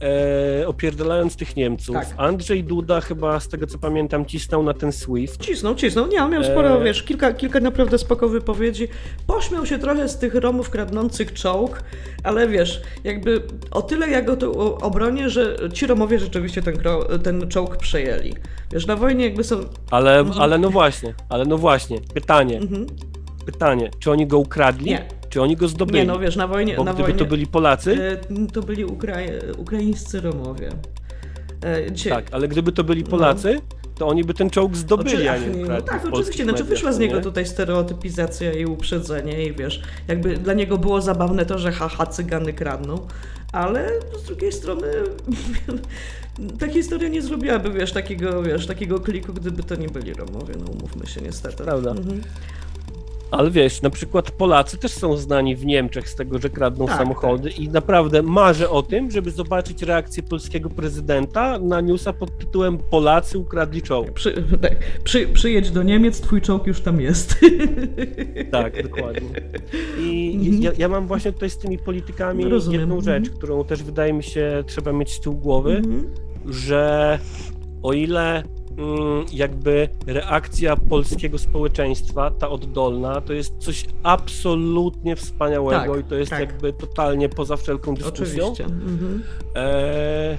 Speaker 1: E, opierdalając tych Niemców.
Speaker 2: Tak.
Speaker 1: Andrzej Duda chyba, z tego co pamiętam, cisnął na ten SWIFT.
Speaker 2: Cisnął, cisnął. Nie, on miał sporo,
Speaker 1: Eee.
Speaker 2: wiesz, kilka, kilka naprawdę spoko wypowiedzi. Pośmiał się trochę z tych Romów kradnących czołg, ale wiesz, jakby o tyle ja go o- obronię, że ci Romowie rzeczywiście ten, ten czołg przejęli. Wiesz, na wojnie jakby są...
Speaker 1: Ale, ale no właśnie, ale no właśnie, pytanie,
Speaker 2: Mhm.
Speaker 1: pytanie, czy oni go ukradli?
Speaker 2: Nie.
Speaker 1: Czy oni go zdobyli?
Speaker 2: Nie, no wiesz, na wojnie...
Speaker 1: Bo
Speaker 2: na
Speaker 1: gdyby
Speaker 2: wojnie...
Speaker 1: to byli Polacy,
Speaker 2: E, To byli Ukrai ukraińscy Romowie. E, Dzisiaj,
Speaker 1: tak, ale gdyby to byli Polacy, to oni by ten czołg zdobyli,
Speaker 2: Oczy-
Speaker 1: a nie ukradli.
Speaker 2: No tak, oczywiście. Znaczy
Speaker 1: mediach,
Speaker 2: wyszła z niego
Speaker 1: nie?
Speaker 2: tutaj stereotypizacja i uprzedzenie i wiesz, jakby dla niego było zabawne to, że haha, cygany kradną, ale z drugiej strony ta historia nie zrobiłaby, wiesz, takiego, wiesz, takiego kliku, gdyby to nie byli Romowie, no umówmy się niestety.
Speaker 1: Prawda.
Speaker 2: Mhm.
Speaker 1: Ale wiesz, na przykład Polacy też są znani w Niemczech z tego, że kradną
Speaker 2: Tak,
Speaker 1: samochody i naprawdę marzę o tym, żeby zobaczyć reakcję polskiego prezydenta na newsa pod tytułem Polacy ukradli czołg.
Speaker 2: Przy, tak, przy, przyjedź do Niemiec, twój czołg już tam jest.
Speaker 1: Tak, dokładnie. I
Speaker 2: Mhm.
Speaker 1: ja, ja mam właśnie tutaj z tymi politykami
Speaker 2: Rozumiem.
Speaker 1: jedną rzecz,
Speaker 2: Mhm.
Speaker 1: którą też wydaje mi się trzeba mieć z tyłu głowy,
Speaker 2: Mhm.
Speaker 1: że o ile jakby reakcja polskiego społeczeństwa, ta oddolna, to jest coś absolutnie wspaniałego
Speaker 2: Tak,
Speaker 1: i to jest
Speaker 2: tak.
Speaker 1: jakby totalnie poza wszelką dyskusją.
Speaker 2: Oczywiście. Mhm.
Speaker 1: E,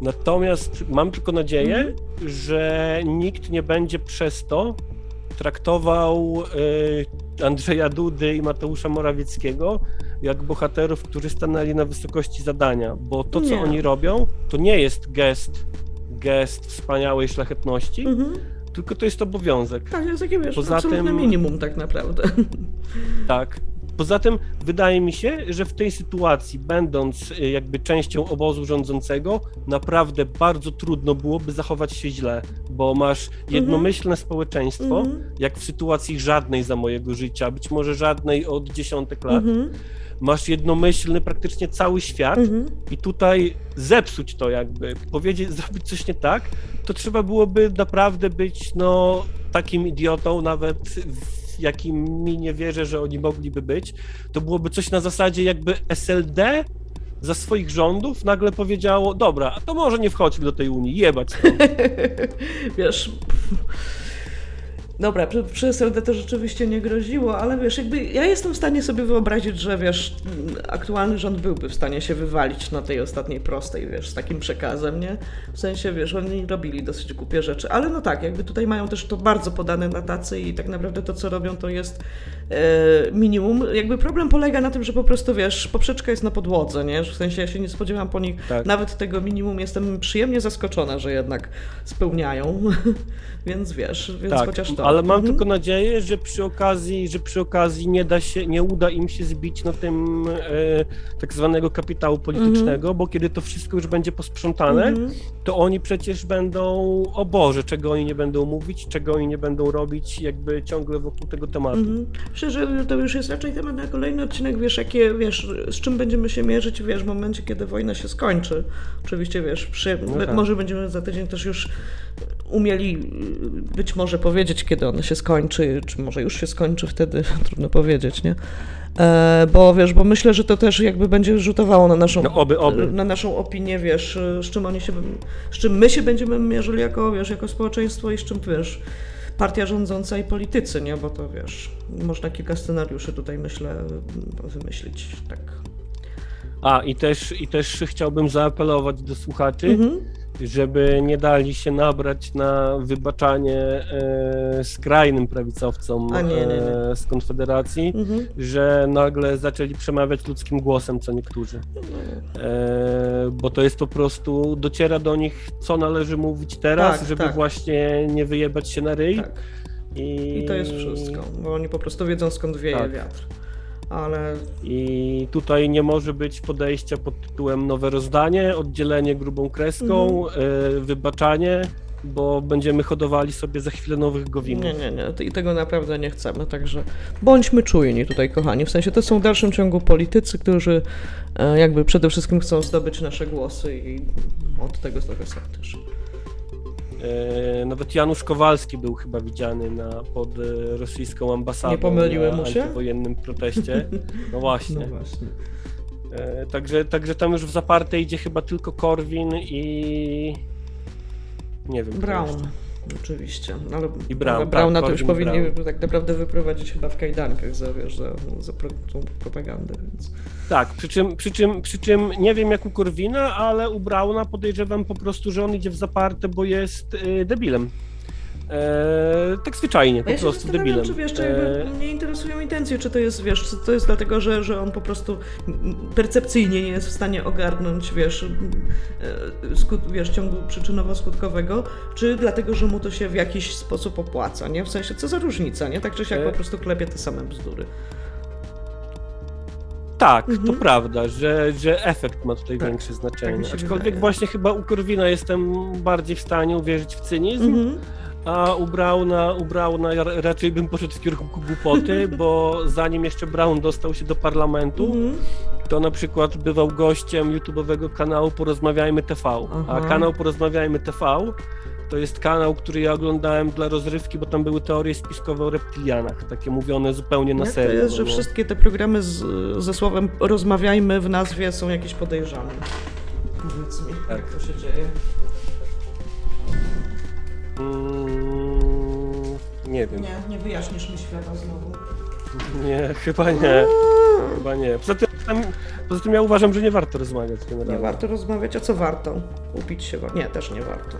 Speaker 1: Natomiast mam tylko nadzieję,
Speaker 2: Mhm.
Speaker 1: że nikt nie będzie przez to traktował y, Andrzeja Dudy i Mateusza Morawieckiego jak bohaterów, którzy stanęli na wysokości zadania, bo to, co
Speaker 2: Nie.
Speaker 1: oni robią, to nie jest gest, gest wspaniałej szlachetności,
Speaker 2: Mhm.
Speaker 1: tylko to jest obowiązek.
Speaker 2: Tak, jest takie, wiesz,
Speaker 1: Poza tym-
Speaker 2: minimum tak naprawdę.
Speaker 1: Tak. Poza tym wydaje mi się, że w tej sytuacji, będąc y, jakby częścią obozu rządzącego, naprawdę bardzo trudno byłoby zachować się źle, bo masz jednomyślne społeczeństwo,
Speaker 2: Mhm.
Speaker 1: jak w sytuacji żadnej za mojego życia, być może żadnej od dziesiątek lat. Masz jednomyślny praktycznie cały świat
Speaker 2: Mhm.
Speaker 1: i tutaj zepsuć to jakby, powiedzieć, zrobić coś nie tak, to trzeba byłoby naprawdę być no takim idiotą, nawet w jakim mi nie wierzę, że oni mogliby być. To byłoby coś na zasadzie jakby SLD za swoich rządów nagle powiedziało, dobra, a to może nie wchodźmy do tej Unii, jebać
Speaker 2: wiesz. Dobra, przy, przy SLD to rzeczywiście nie groziło, ale wiesz, jakby ja jestem w stanie sobie wyobrazić, że wiesz, aktualny rząd byłby w stanie się wywalić na tej ostatniej prostej, wiesz, z takim przekazem, nie? W sensie, wiesz, oni robili dosyć głupie rzeczy, ale no tak, jakby tutaj mają też to bardzo podane na tacy i tak naprawdę to, co robią, to jest e, minimum. Jakby problem polega na tym, że po prostu, wiesz, poprzeczka jest na podłodze, nie? W sensie ja się nie spodziewam po nich
Speaker 1: Tak.
Speaker 2: nawet tego minimum, jestem przyjemnie zaskoczona, że jednak spełniają, więc wiesz, więc
Speaker 1: Tak,
Speaker 2: chociaż to.
Speaker 1: Ale mam
Speaker 2: Mhm.
Speaker 1: tylko nadzieję, że przy okazji, że przy okazji nie da się, nie uda im się zbić na tym e, tak zwanego kapitału politycznego, bo kiedy to wszystko już będzie posprzątane,
Speaker 2: Mhm.
Speaker 1: to oni przecież będą, o Boże, czego oni nie będą mówić, czego oni nie będą robić, jakby ciągle wokół tego tematu.
Speaker 2: Mhm. Myślę, że to już jest raczej temat na kolejny odcinek, wiesz, jakie, wiesz, z czym będziemy się mierzyć, wiesz, w momencie, kiedy wojna się skończy. Oczywiście, wiesz, przy,
Speaker 1: No tak.
Speaker 2: może będziemy za tydzień też już umieli y, być może powiedzieć, kiedy ona się skończy, czy może już się skończy wtedy, trudno powiedzieć, nie? E, bo wiesz, bo myślę, że to też jakby będzie rzutowało na naszą,
Speaker 1: No oby, oby.
Speaker 2: na naszą opinię, wiesz, z czym oni się, z czym my się będziemy mierzyli jako, wiesz, jako społeczeństwo i z czym, wiesz, partia rządząca i politycy, nie? Bo to, wiesz, można kilka scenariuszy tutaj, myślę, wymyślić, tak.
Speaker 1: A i też, i też chciałbym zaapelować do słuchaczy,
Speaker 2: Mhm.
Speaker 1: Żeby nie dali się nabrać na wybaczanie e, skrajnym prawicowcom
Speaker 2: A nie, nie, nie.
Speaker 1: E, z Konfederacji,
Speaker 2: Mhm.
Speaker 1: że nagle zaczęli przemawiać ludzkim głosem, co niektórzy. E, bo to jest po prostu, dociera do nich, co należy mówić teraz,
Speaker 2: Tak,
Speaker 1: żeby
Speaker 2: tak.
Speaker 1: właśnie nie wyjebać się na ryj.
Speaker 2: Tak.
Speaker 1: I,
Speaker 2: I to jest wszystko, bo oni po prostu wiedzą, skąd wieje
Speaker 1: Tak.
Speaker 2: wiatr. Ale
Speaker 1: I tutaj nie może być podejścia pod tytułem nowe rozdanie, oddzielenie grubą kreską,
Speaker 2: Mhm.
Speaker 1: e, wybaczanie, bo będziemy hodowali sobie za chwilę nowych gowinów.
Speaker 2: nie, nie, nie, i tego naprawdę nie chcemy, także bądźmy czujni tutaj, kochani. W sensie to są w dalszym ciągu politycy, którzy e, jakby przede wszystkim chcą zdobyć nasze głosy i od tego trochę są też.
Speaker 1: E, nawet Janusz Kowalski był chyba widziany na, pod e, rosyjską ambasadą
Speaker 2: Nie pomyliłem mu się?
Speaker 1: antywojennym proteście. No właśnie.
Speaker 2: właśnie.
Speaker 1: E, także, także tam już w zaparte idzie chyba tylko Korwin i nie wiem.
Speaker 2: Brown. Oczywiście. Ale,
Speaker 1: I Brown,
Speaker 2: Browna
Speaker 1: tak,
Speaker 2: to już powinni
Speaker 1: Brown.
Speaker 2: tak naprawdę wyprowadzić chyba w kajdankach za, wiesz, za, za tą propagandę, więc...
Speaker 1: Tak, przy czym, przy, czym, przy czym nie wiem jak u Korwina, ale u Brauna podejrzewam po prostu, że on idzie w zaparte, bo jest y, debilem. E, tak zwyczajnie, po
Speaker 2: Ja
Speaker 1: prostu debilem.
Speaker 2: czy wiesz, czy
Speaker 1: E,
Speaker 2: jakby mnie interesują intencje, czy to jest, wiesz, czy to jest dlatego, że, że on po prostu percepcyjnie nie jest w stanie ogarnąć, wiesz, e, skut, wiesz ciągu przyczynowo-skutkowego, czy dlatego, że mu to się w jakiś sposób opłaca, nie? W sensie, co za różnica, nie? Tak czy siak
Speaker 1: E,
Speaker 2: po prostu klepie te same bzdury.
Speaker 1: Tak, to
Speaker 2: Mhm.
Speaker 1: prawda, że, że efekt ma tutaj
Speaker 2: Tak,
Speaker 1: większe
Speaker 2: tak
Speaker 1: znaczenie.
Speaker 2: się
Speaker 1: Aczkolwiek
Speaker 2: wydaje.
Speaker 1: właśnie chyba u Korwina jestem bardziej w stanie uwierzyć w cynizm,
Speaker 2: Mhm.
Speaker 1: A u Brauna, u Brauna ja raczej bym poszedł w kierunku głupoty, bo zanim jeszcze Braun dostał się do parlamentu,
Speaker 2: Mhm.
Speaker 1: to na przykład bywał gościem YouTube'owego kanału Porozmawiajmy TV. A
Speaker 2: Aha.
Speaker 1: kanał Porozmawiajmy TV to jest kanał, który ja oglądałem dla rozrywki, bo tam były teorie spiskowe o reptilianach, takie mówione zupełnie na serio.
Speaker 2: to jest, że wszystkie te programy z, ze słowem rozmawiajmy w nazwie są jakieś podejrzane? Powiedz mi,
Speaker 1: Tak.
Speaker 2: jak to się dzieje?
Speaker 1: Mm, nie wiem.
Speaker 2: Nie, nie wyjaśnisz mi świata znowu.
Speaker 1: Nie, chyba nie. Chyba nie. Poza tym Tam, poza tym ja uważam, że nie warto rozmawiać
Speaker 2: Nie
Speaker 1: generalnie.
Speaker 2: warto rozmawiać, a co warto? Upić się? wa- Nie, też nie warto.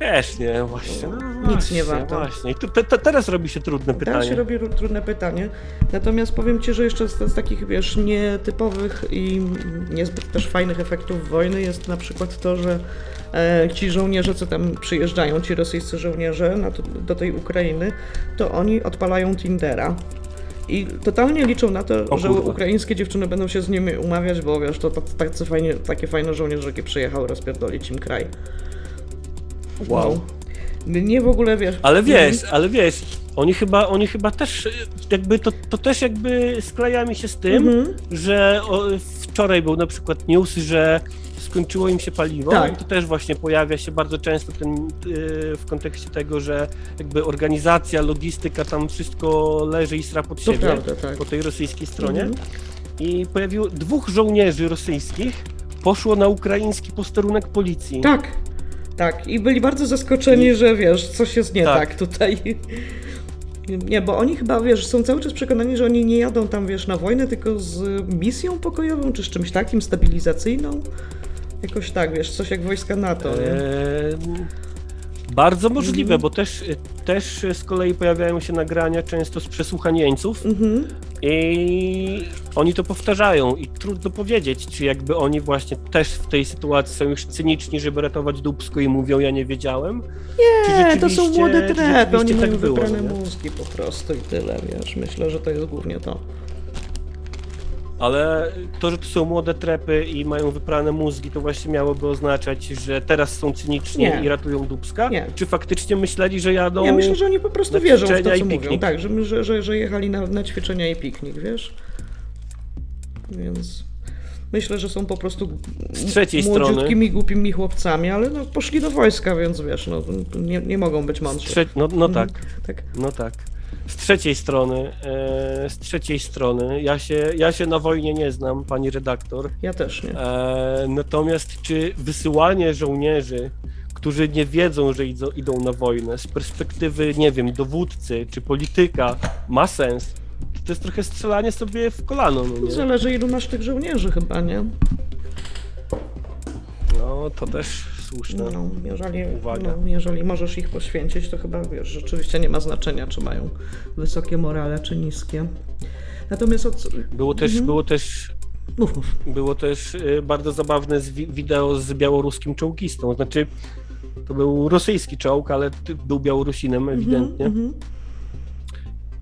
Speaker 1: Też nie, właśnie. No,
Speaker 2: Nic
Speaker 1: właśnie,
Speaker 2: nie warto.
Speaker 1: Właśnie. I tu, te, te, teraz robi się trudne
Speaker 2: Teraz się
Speaker 1: pytanie.
Speaker 2: robi ru- trudne pytanie. Natomiast powiem Ci, że jeszcze z, z takich, wiesz, nietypowych i niezbyt też fajnych efektów wojny jest na przykład to, że e, ci żołnierze, co tam przyjeżdżają, ci rosyjscy żołnierze to, do tej Ukrainy, to oni odpalają Tindera. I totalnie liczą na to, że ukraińskie dziewczyny będą się z nimi umawiać, bo wiesz, to tacy- tacy fajnie, takie fajne żołnierzyki przyjechały rozpierdolić im kraj.
Speaker 1: Wow.
Speaker 2: Nie w ogóle wiesz.
Speaker 1: Ale wiesz, ale wiesz, oni chyba, oni chyba też y, jakby to, to też jakby skleja mi się z tym,
Speaker 2: Mhm.
Speaker 1: że o, wczoraj był na przykład news, że skończyło im się paliwo
Speaker 2: Tak.
Speaker 1: to też właśnie pojawia się bardzo często ten, y, w kontekście tego, że jakby organizacja, logistyka, tam wszystko leży i sra pod
Speaker 2: To
Speaker 1: siebie
Speaker 2: prawda, tak.
Speaker 1: po tej rosyjskiej stronie
Speaker 2: Mhm.
Speaker 1: i pojawiło dwóch żołnierzy rosyjskich poszło na ukraiński posterunek policji.
Speaker 2: Tak, tak. I byli bardzo zaskoczeni, że wiesz, coś jest nie tak,
Speaker 1: Tak.
Speaker 2: tutaj. Nie, bo oni chyba, wiesz, są cały czas przekonani, że oni nie jadą tam, wiesz, na wojnę, tylko z misją pokojową, czy z czymś takim, stabilizacyjną. Jakoś tak, wiesz, coś jak wojska NATO, nie?
Speaker 1: Eee, bardzo możliwe,
Speaker 2: Mhm.
Speaker 1: bo też, też z kolei pojawiają się nagrania często z przesłuchań jeńców
Speaker 2: Mhm.
Speaker 1: i oni to powtarzają i trudno powiedzieć, czy jakby oni właśnie też w tej sytuacji są już cyniczni, żeby ratować Dubsko i mówią, ja nie wiedziałem.
Speaker 2: Nie, to są młode trepy,
Speaker 1: rzeczywiście
Speaker 2: oni mają
Speaker 1: tak było,
Speaker 2: wybrane
Speaker 1: nie?
Speaker 2: mózgi po prostu i tyle, wiesz. Myślę, że to jest głównie to.
Speaker 1: Ale to, że to są młode trepy i mają wyprane mózgi, to właśnie miałoby oznaczać, że teraz są cyniczni
Speaker 2: Nie.
Speaker 1: i ratują Dubska?
Speaker 2: Nie.
Speaker 1: Czy faktycznie myśleli, że jadą...
Speaker 2: Ja myślę, że oni po prostu wierzą w to, co mówią. Tak, że, że, że, że jechali na, na ćwiczenia i piknik, wiesz? Więc myślę, że są po prostu
Speaker 1: Z trzeciej
Speaker 2: młodziutkimi, głupimi chłopcami, ale no, poszli do wojska, więc wiesz, no, nie, nie mogą być mądrzy.
Speaker 1: trze... no, no
Speaker 2: Mhm.
Speaker 1: tak.
Speaker 2: tak.
Speaker 1: No tak. Z trzeciej strony, e, z trzeciej strony, ja się, ja się na wojnie nie znam, pani redaktor.
Speaker 2: Ja też nie.
Speaker 1: E, natomiast czy wysyłanie żołnierzy, którzy nie wiedzą, że idą, idą na wojnę, z perspektywy, nie wiem, dowódcy czy polityka, ma sens? To jest trochę strzelanie sobie w kolano, no nie?
Speaker 2: Zależy ilu masz tych żołnierzy chyba, nie?
Speaker 1: No to też słuszne.
Speaker 2: No, jeżeli,
Speaker 1: Uwaga.
Speaker 2: no, jeżeli możesz ich poświęcić, to chyba wiesz, rzeczywiście nie ma znaczenia, czy mają wysokie morale, czy niskie. Natomiast od...
Speaker 1: Było też,
Speaker 2: Mhm.
Speaker 1: było też
Speaker 2: Mów, mów.
Speaker 1: Było też y, bardzo zabawne z wideo z białoruskim czołgistą. Znaczy, to był rosyjski czołg, ale był Białorusinem ewidentnie,
Speaker 2: Mhm, mhm.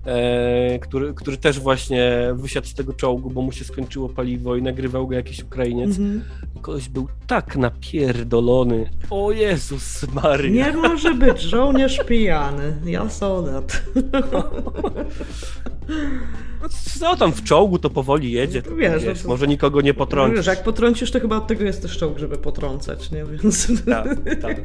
Speaker 1: E, który, który też właśnie wysiadł z tego czołgu, bo mu się skończyło paliwo i nagrywał go jakiś Ukrainiec.
Speaker 2: Mhm.
Speaker 1: Koleś był tak napierdolony. O Jezus Maria.
Speaker 2: Nie może być żołnierz pijany. Ja soldat.
Speaker 1: No Co tam w czołgu, to powoli jedzie. To,
Speaker 2: Wiesz,
Speaker 1: wiesz,
Speaker 2: no
Speaker 1: może nikogo nie
Speaker 2: Wiesz,
Speaker 1: potrąci.
Speaker 2: jak potrącisz, to chyba od tego jest też czołg, żeby potrącać, nie? Więc...
Speaker 1: Tak, tak.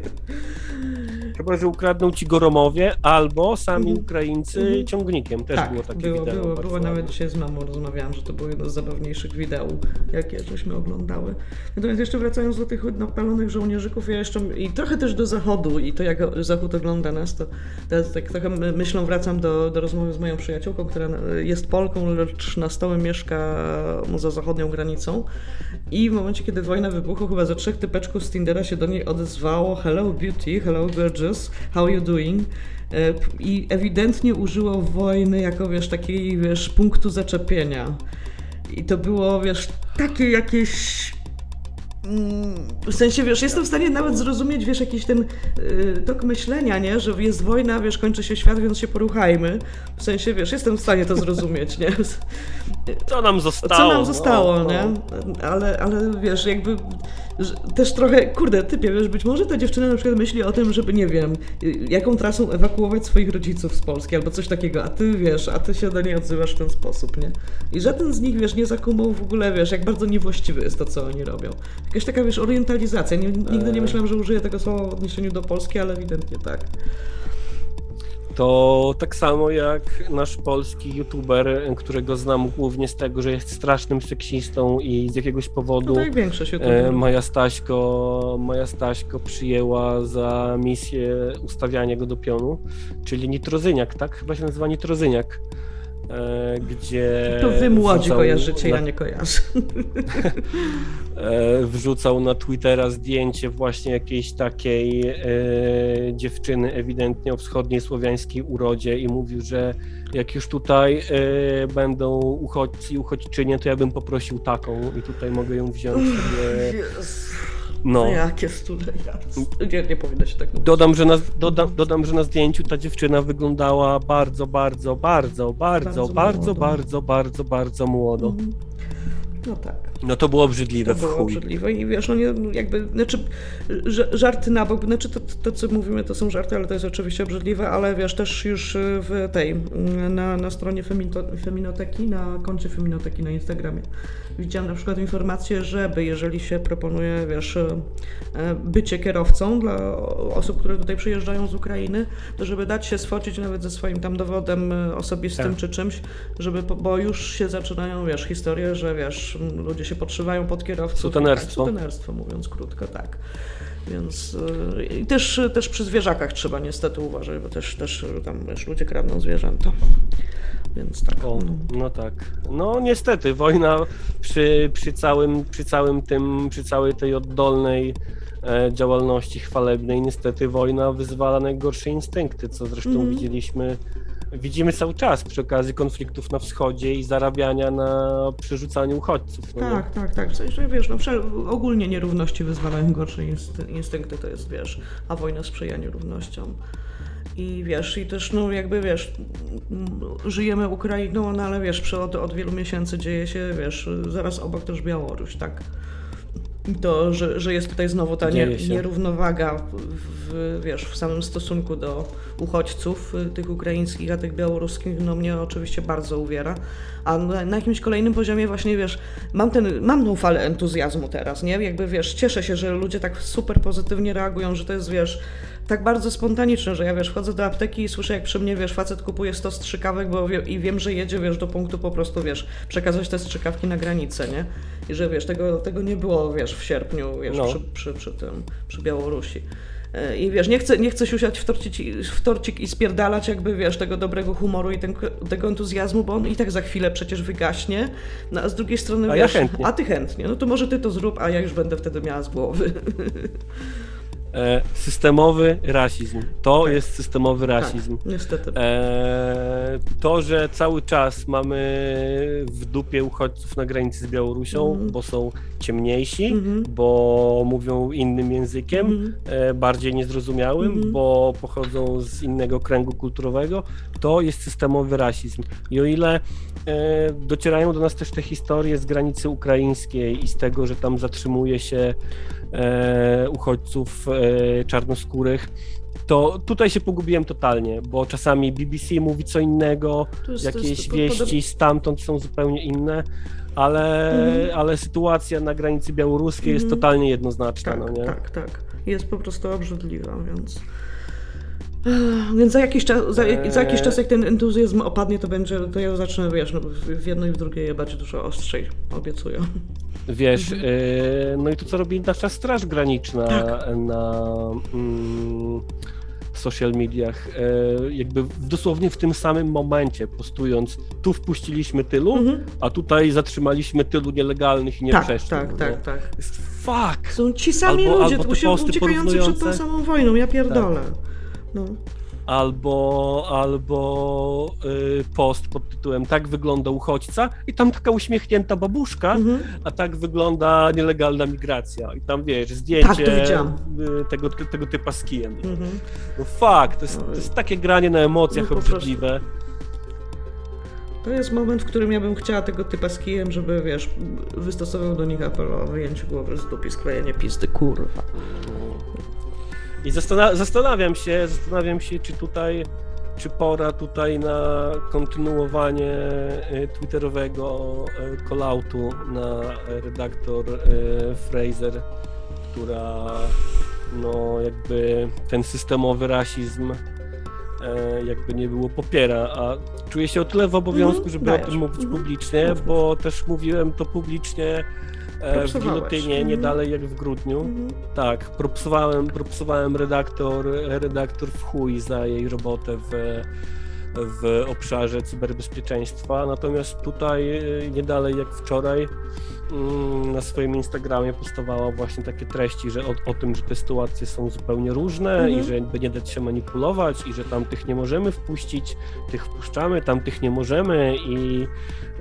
Speaker 1: Chyba, że ukradną ci go Romowie, albo sami
Speaker 2: Mhm.
Speaker 1: Ukraińcy
Speaker 2: Mhm.
Speaker 1: ciągnikiem. Też
Speaker 2: tak,
Speaker 1: było takie
Speaker 2: było,
Speaker 1: wideo.
Speaker 2: było, było nawet dzisiaj z mamą rozmawiałam, że to było jedno z zabawniejszych wideo, jakie żeśmy oglądały. Natomiast jeszcze wracając do tych napalonych żołnierzyków, ja jeszcze i trochę też do zachodu i to jak zachód ogląda nas, to teraz tak trochę my- myślą wracam do, do rozmowy z moją przyjaciółką, która jest Polką, lecz na stałe mieszka za zachodnią granicą i w momencie, kiedy wojna wybuchła, chyba ze trzech typeczków z Tindera się do niej odezwało Hello beauty, hello gorgeous, how you doing? E, I ewidentnie użyło wojny jako, wiesz, takiej, wiesz, punktu zaczepienia. I to było, wiesz, takie jakieś... mm, W sensie, wiesz, jestem w stanie nawet zrozumieć, wiesz, jakiś ten y, tok myślenia, nie? Że jest wojna, wiesz, kończy się świat, więc się poruchajmy. W sensie, wiesz, jestem w stanie to zrozumieć, nie?
Speaker 1: Co nam zostało?
Speaker 2: Co nam zostało,
Speaker 1: no,
Speaker 2: nie?
Speaker 1: no.
Speaker 2: Ale, ale wiesz, jakby też trochę, kurde, typie, wiesz, być może ta dziewczyna na przykład myśli o tym, żeby, nie wiem, jaką trasą ewakuować swoich rodziców z Polski albo coś takiego, a ty, wiesz, a ty się do niej odzywasz w ten sposób, nie? I żaden z nich, wiesz, nie zakumał w ogóle, wiesz, jak bardzo niewłaściwe jest to, co oni robią. Jakaś taka, wiesz, orientalizacja. Nigdy nie myślałem, że użyję tego słowa w odniesieniu do Polski, ale ewidentnie tak.
Speaker 1: To tak samo jak nasz polski youtuber, którego znam głównie z tego, że jest strasznym seksistą i z jakiegoś
Speaker 2: No
Speaker 1: powodu
Speaker 2: tak jak większość
Speaker 1: e,
Speaker 2: youtuberów.
Speaker 1: Maja Staśko, Maja Staśko przyjęła za misję ustawianie go do pionu, czyli nitrozyniak, tak? Chyba się nazywa nitrozyniak. E, gdzie
Speaker 2: To wy młodzi
Speaker 1: wrzucał
Speaker 2: kojarzycie,
Speaker 1: na,
Speaker 2: ja nie kojarzę.
Speaker 1: e, wrzucał na Twittera zdjęcie właśnie jakiejś takiej e, dziewczyny ewidentnie o wschodniej słowiańskiej urodzie i mówił, że jak już tutaj e, będą uchodźcy i uchodźczynie, to ja bym poprosił taką i tutaj mogę ją wziąć sobie.
Speaker 2: No.
Speaker 1: No.
Speaker 2: Jakie studia. Nie, nie powinno się tak mówić.
Speaker 1: Dodam że, na, dodam, dodam, że na zdjęciu ta dziewczyna wyglądała bardzo, bardzo, bardzo, bardzo,
Speaker 2: Bardzo
Speaker 1: bardzo,
Speaker 2: młodo.
Speaker 1: bardzo, bardzo, bardzo młodo.
Speaker 2: Mhm. No tak.
Speaker 1: No to było obrzydliwe
Speaker 2: To
Speaker 1: w
Speaker 2: było obrzydliwe i wiesz, no nie, jakby, znaczy żarty na bok, znaczy to, to co mówimy to są żarty, ale to jest oczywiście obrzydliwe, ale wiesz, też już y, w tej, mm, na, na stronie Femito, Feminoteki, na koncie Feminoteki na Instagramie widziałam na przykład informację, żeby jeżeli się proponuje, wiesz, e, bycie kierowcą dla osób, które tutaj przyjeżdżają z Ukrainy, to żeby dać się sfocić nawet ze swoim tam dowodem y, osobistym
Speaker 1: Tak.
Speaker 2: czy czymś, żeby, bo już się zaczynają, wiesz, historie, że wiesz, ludzie się podszywają pod kierowców.
Speaker 1: Sutenerstwo.
Speaker 2: Tak, sutenerstwo, mówiąc krótko, tak. Więc y, i też, też przy zwierzakach trzeba niestety uważać, bo też, też tam wiesz, ludzie kradną zwierzęta. Więc tak.
Speaker 1: O,
Speaker 2: no.
Speaker 1: no tak. No niestety, wojna przy, przy, całym, przy całym tym, przy całej tej oddolnej e, działalności chwalebnej, niestety wojna wyzwala najgorsze instynkty, co zresztą
Speaker 2: Mhm.
Speaker 1: widzieliśmy, widzimy cały czas przy okazji konfliktów na wschodzie i zarabiania na przerzucaniu uchodźców. no nie?
Speaker 2: Tak, tak, tak. W sensie, wiesz, no, ogólnie nierówności wyzwalają gorsze inst- instynkty, to jest, wiesz, a wojna sprzyja nierównościom. I wiesz, i też, no jakby, wiesz, żyjemy Ukrainą, no ale wiesz, od, od wielu miesięcy dzieje się, wiesz, zaraz obok też Białoruś, tak? I To, że, że jest tutaj znowu ta nie, nierównowaga w, w, wiesz, w samym stosunku do uchodźców, y, tych ukraińskich, a tych białoruskich, no mnie oczywiście bardzo uwiera. A na, na jakimś kolejnym poziomie właśnie, wiesz, mam ten, mam tą falę entuzjazmu teraz, nie? Jakby, wiesz, cieszę się, że ludzie tak super pozytywnie reagują, że to jest, wiesz, tak bardzo spontaniczne, że ja, wiesz, wchodzę do apteki i słyszę, jak przy mnie, wiesz, facet kupuje 100 strzykawek, bo wie, i wiem, że jedzie, wiesz, do punktu po prostu, wiesz, przekazać te strzykawki na granicę, nie? I że, wiesz, tego, tego nie było, wiesz, w sierpniu, wiesz,
Speaker 1: No.
Speaker 2: przy, przy, przy tym, przy Białorusi. E, I wiesz, nie chcę, nie chcę siusiać w torcik, w torcik i spierdalać jakby, wiesz, tego dobrego humoru i ten, tego entuzjazmu, bo on i tak za chwilę przecież wygaśnie. No, a z drugiej strony,
Speaker 1: A ja
Speaker 2: wiesz,
Speaker 1: chętnie.
Speaker 2: a ty chętnie, no to może ty to zrób, a ja już będę wtedy miała z głowy.
Speaker 1: E, systemowy rasizm. To
Speaker 2: Tak.
Speaker 1: jest systemowy rasizm.
Speaker 2: Tak, niestety.
Speaker 1: E, to, że cały czas mamy w dupie uchodźców na granicy z Białorusią,
Speaker 2: Mhm.
Speaker 1: bo są ciemniejsi,
Speaker 2: Mhm.
Speaker 1: bo mówią innym językiem,
Speaker 2: Mhm.
Speaker 1: e, bardziej niezrozumiałym,
Speaker 2: Mhm.
Speaker 1: bo pochodzą z innego kręgu kulturowego, to jest systemowy rasizm. I o ile e, docierają do nas też te historie z granicy ukraińskiej i z tego, że tam zatrzymuje się uchodźców e, czarnoskórych, to tutaj się pogubiłem totalnie, bo czasami BBC mówi co innego,
Speaker 2: jest-
Speaker 1: jakieś
Speaker 2: jest
Speaker 1: wieści stamtąd są zupełnie inne, ale,
Speaker 2: Mhm.
Speaker 1: ale sytuacja na granicy białoruskiej jest
Speaker 2: Mhm.
Speaker 1: totalnie jednoznaczna,
Speaker 2: Tak,
Speaker 1: no nie?
Speaker 2: tak, tak. Jest po prostu obrzydliwa, więc. Więc za jakiś, czas, za, jak- za jakiś czas, jak ten entuzjazm opadnie, to będzie, to ja zacznę, wiesz, no, w jedno i w drugie jebać dużo ostrzej, obiecuję.
Speaker 1: Wiesz,
Speaker 2: Mhm.
Speaker 1: y, no i to co robi nasza Straż Graniczna
Speaker 2: Tak.
Speaker 1: na mm, social mediach, y, jakby dosłownie w tym samym momencie postując, tu wpuściliśmy tylu,
Speaker 2: Mhm.
Speaker 1: a tutaj zatrzymaliśmy tylu nielegalnych i
Speaker 2: Tak,
Speaker 1: przeszli.
Speaker 2: tak, tak,
Speaker 1: nie?
Speaker 2: tak.
Speaker 1: Jest Fuck!
Speaker 2: Są ci sami
Speaker 1: Albo-
Speaker 2: ludzie,
Speaker 1: albo
Speaker 2: uciekający przed tą samą wojną, ja pierdolę. No.
Speaker 1: Albo, albo y, post pod tytułem Tak wygląda uchodźca i tam taka uśmiechnięta babuszka,
Speaker 2: Mhm.
Speaker 1: a tak wygląda nielegalna migracja. I tam wiesz, zdjęcie
Speaker 2: Tak,
Speaker 1: y, tego, tego typa z kijem.
Speaker 2: Mhm.
Speaker 1: No fuck, to jest, to jest takie granie na emocjach
Speaker 2: No
Speaker 1: obrzydliwe.
Speaker 2: To jest moment, w którym ja bym chciała tego typa z kijem, żeby, wiesz, wystosował do nich apel o wyjęcie głowy z dupy, sklejenie pizdy, kurwa.
Speaker 1: I zastana- zastanawiam się, zastanawiam się, czy tutaj, czy pora tutaj na kontynuowanie y, twitterowego y, calloutu na redaktor y, Fraser, która no jakby ten systemowy rasizm e, jakby nie było popiera, a czuję się o tyle w obowiązku,
Speaker 2: Mhm,
Speaker 1: żeby
Speaker 2: dajesz.
Speaker 1: o tym mówić
Speaker 2: Mhm.
Speaker 1: publicznie, bo też mówiłem to publicznie e, w
Speaker 2: Propsowałeś.
Speaker 1: Gilotynie, nie
Speaker 2: Mhm.
Speaker 1: dalej jak w grudniu.
Speaker 2: Mhm.
Speaker 1: Tak, propsowałem, propsowałem redaktor, redaktor w chuj za jej robotę w, w obszarze cyberbezpieczeństwa. Natomiast tutaj y, nie dalej jak wczoraj mm, na swoim Instagramie postowała właśnie takie treści, że o, o tym, że te sytuacje są zupełnie różne
Speaker 2: Mhm.
Speaker 1: i że jakby nie dać się manipulować i że tamtych nie możemy wpuścić, tych wpuszczamy, tamtych nie możemy i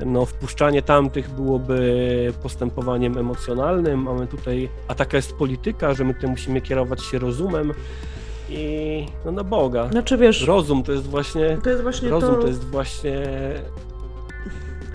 Speaker 1: no, wpuszczanie tamtych byłoby postępowaniem emocjonalnym. Mamy tutaj, a taka jest polityka, że my tutaj musimy kierować się rozumem i no na Boga.
Speaker 2: Znaczy wiesz,
Speaker 1: Rozum to jest właśnie,
Speaker 2: to jest właśnie
Speaker 1: rozum
Speaker 2: to...
Speaker 1: to jest właśnie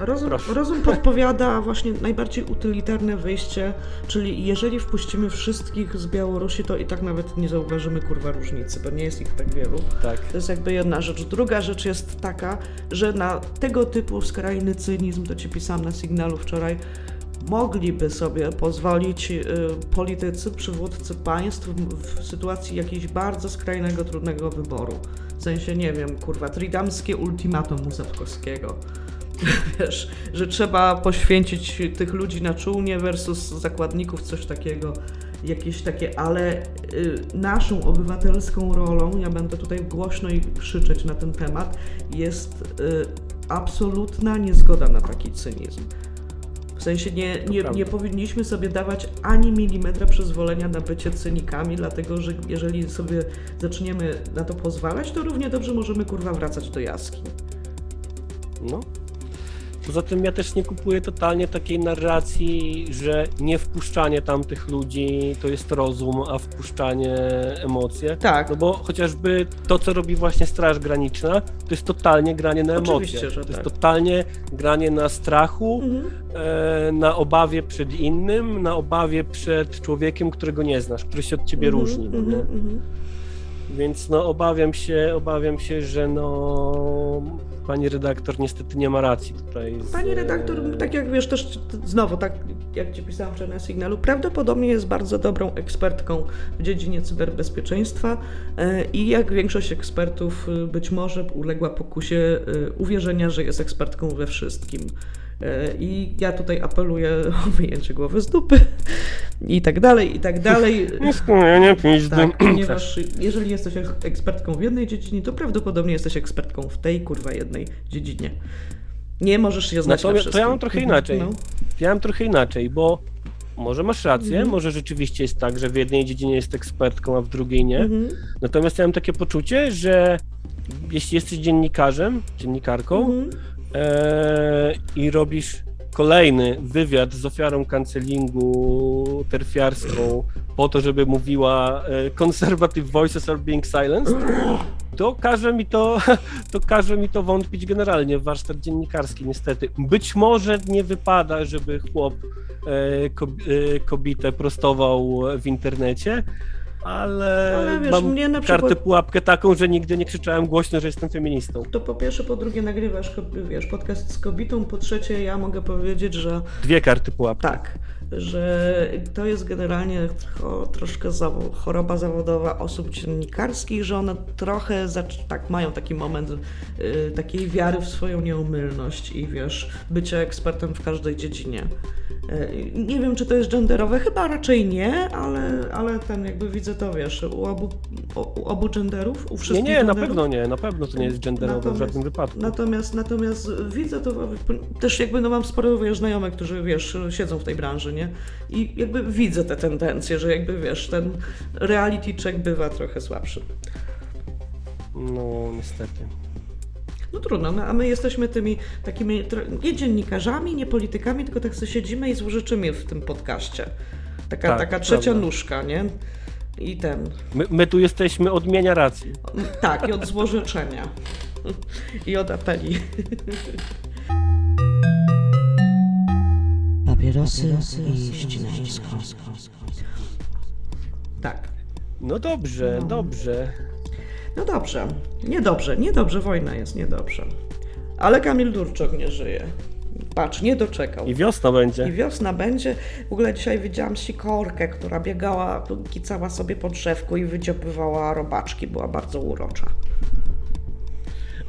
Speaker 2: Rozum, rozum podpowiada właśnie najbardziej utylitarne wyjście, czyli jeżeli wpuścimy wszystkich z Białorusi, to i tak nawet nie zauważymy kurwa różnicy, bo nie jest ich tak wielu.
Speaker 1: tak.
Speaker 2: To jest jakby jedna rzecz. Druga rzecz jest taka, że na tego typu skrajny cynizm, to ci pisałam na sygnalu wczoraj, mogliby sobie pozwolić y, politycy, przywódcy państw w, sytuacji jakiegoś bardzo skrajnego, trudnego wyboru. W sensie, nie wiem, kurwa, tridamskie ultimatum Muzafkowskiego. Wiesz, że trzeba poświęcić tych ludzi na czółnie versus zakładników, coś takiego, jakieś takie, ale y, naszą obywatelską rolą, ja będę tutaj głośno i krzyczeć na ten temat, jest y, absolutna niezgoda na taki cynizm. W sensie nie, nie, nie powinniśmy sobie dawać ani milimetra przyzwolenia na bycie cynikami, dlatego że jeżeli sobie zaczniemy na to pozwalać, to równie dobrze możemy kurwa wracać do jaskiń.
Speaker 1: No. Poza tym ja też nie kupuję totalnie takiej narracji, że nie wpuszczanie tamtych ludzi to jest rozum, a wpuszczanie emocje.
Speaker 2: Tak.
Speaker 1: No bo chociażby to, co robi właśnie Straż Graniczna, to jest totalnie granie na emocje.
Speaker 2: Oczywiście, że
Speaker 1: to jest
Speaker 2: tak.
Speaker 1: totalnie granie na strachu,
Speaker 2: Mhm.
Speaker 1: e, na obawie przed innym, na obawie przed człowiekiem, którego nie znasz, który się od ciebie
Speaker 2: Mhm,
Speaker 1: różni. No,
Speaker 2: mhm, mhm.
Speaker 1: Więc no obawiam się, obawiam się, że no pani redaktor niestety nie ma racji tutaj. Z,
Speaker 2: Pani redaktor, tak jak wiesz, też znowu, tak jak Ci pisałam wczoraj na sygnalu, prawdopodobnie jest bardzo dobrą ekspertką w dziedzinie cyberbezpieczeństwa e, i jak większość ekspertów e, być może uległa pokusie e, uwierzenia, że jest ekspertką we wszystkim. E, I ja tutaj apeluję o wyjęcie głowy z dupy i tak dalej, i tak dalej.
Speaker 1: Nie pizdy.
Speaker 2: Tak, ponieważ jeżeli jesteś ek- ekspertką w jednej dziedzinie, to prawdopodobnie jesteś ekspertką w tej kurwa jednej dziedzinie. Nie możesz się znać na
Speaker 1: Natomiast to
Speaker 2: wszystkim.
Speaker 1: ja mam trochę inaczej.
Speaker 2: No.
Speaker 1: Ja mam trochę inaczej, bo może masz rację,
Speaker 2: Mhm.
Speaker 1: może rzeczywiście jest tak, że w jednej dziedzinie jest ekspertką, a w drugiej nie.
Speaker 2: Mhm.
Speaker 1: Natomiast ja mam takie poczucie, że jeśli jesteś dziennikarzem, dziennikarką
Speaker 2: Mhm.
Speaker 1: E, i robisz kolejny wywiad z ofiarą kancelingu terfiarską po to, żeby mówiła e, conservative voices are being silenced, to każe mi to, to każe mi to wątpić generalnie w warsztat dziennikarski niestety. Być może nie wypada, żeby chłop e, e, kobietę prostował w internecie, ale,
Speaker 2: Ale wiesz,
Speaker 1: mam
Speaker 2: mnie na
Speaker 1: kartę
Speaker 2: przykład-
Speaker 1: pułapkę taką, że nigdy nie krzyczałem głośno, że jestem feministą.
Speaker 2: To po pierwsze, po drugie nagrywasz wiesz, podcast z kobietą, po trzecie ja mogę powiedzieć, że
Speaker 1: Dwie karty pułapki.
Speaker 2: tak, że to jest generalnie troszkę zawo- choroba zawodowa osób dziennikarskich, że one trochę tak mają taki moment y, takiej wiary w swoją nieomylność i wiesz, bycia ekspertem w każdej dziedzinie. Y, nie wiem, czy to jest genderowe, chyba raczej nie, ale, ale ten jakby widzę to, wiesz, u obu, u, u obu genderów, u
Speaker 1: Nie,
Speaker 2: wszystkich
Speaker 1: nie, na
Speaker 2: genderów.
Speaker 1: pewno nie, na pewno to nie jest genderowe w
Speaker 2: Natomiast-
Speaker 1: żadnym wypadku.
Speaker 2: Natomiast, natomiast widzę to, też jakby no mam sporo wiesz, znajomych, którzy wiesz, siedzą w tej branży, nie? I jakby widzę te tendencje, że jakby wiesz, ten reality check bywa trochę słabszy.
Speaker 1: No, niestety.
Speaker 2: No trudno, no, a my jesteśmy tymi takimi nie dziennikarzami, nie politykami, tylko tak sobie siedzimy i złożyczymy w tym podcaście. Taka,
Speaker 1: Tak,
Speaker 2: taka trzecia
Speaker 1: prawda.
Speaker 2: nóżka, nie? I ten.
Speaker 1: My, my tu jesteśmy odmienia racji.
Speaker 2: Tak, i od złożyczenia. I od apeli.
Speaker 3: Papierosy i ścinańsko.
Speaker 2: Tak.
Speaker 1: No dobrze,
Speaker 2: No.
Speaker 1: dobrze.
Speaker 2: No dobrze, niedobrze, niedobrze, wojna jest niedobrze. Ale Kamil Durczok nie żyje. Patrz, nie doczekał.
Speaker 1: I wiosna
Speaker 2: I
Speaker 1: będzie.
Speaker 2: wiosna będzie. W ogóle dzisiaj widziałam sikorkę, która biegała, kicała sobie po drzewku i wydziobywała robaczki. Była bardzo urocza.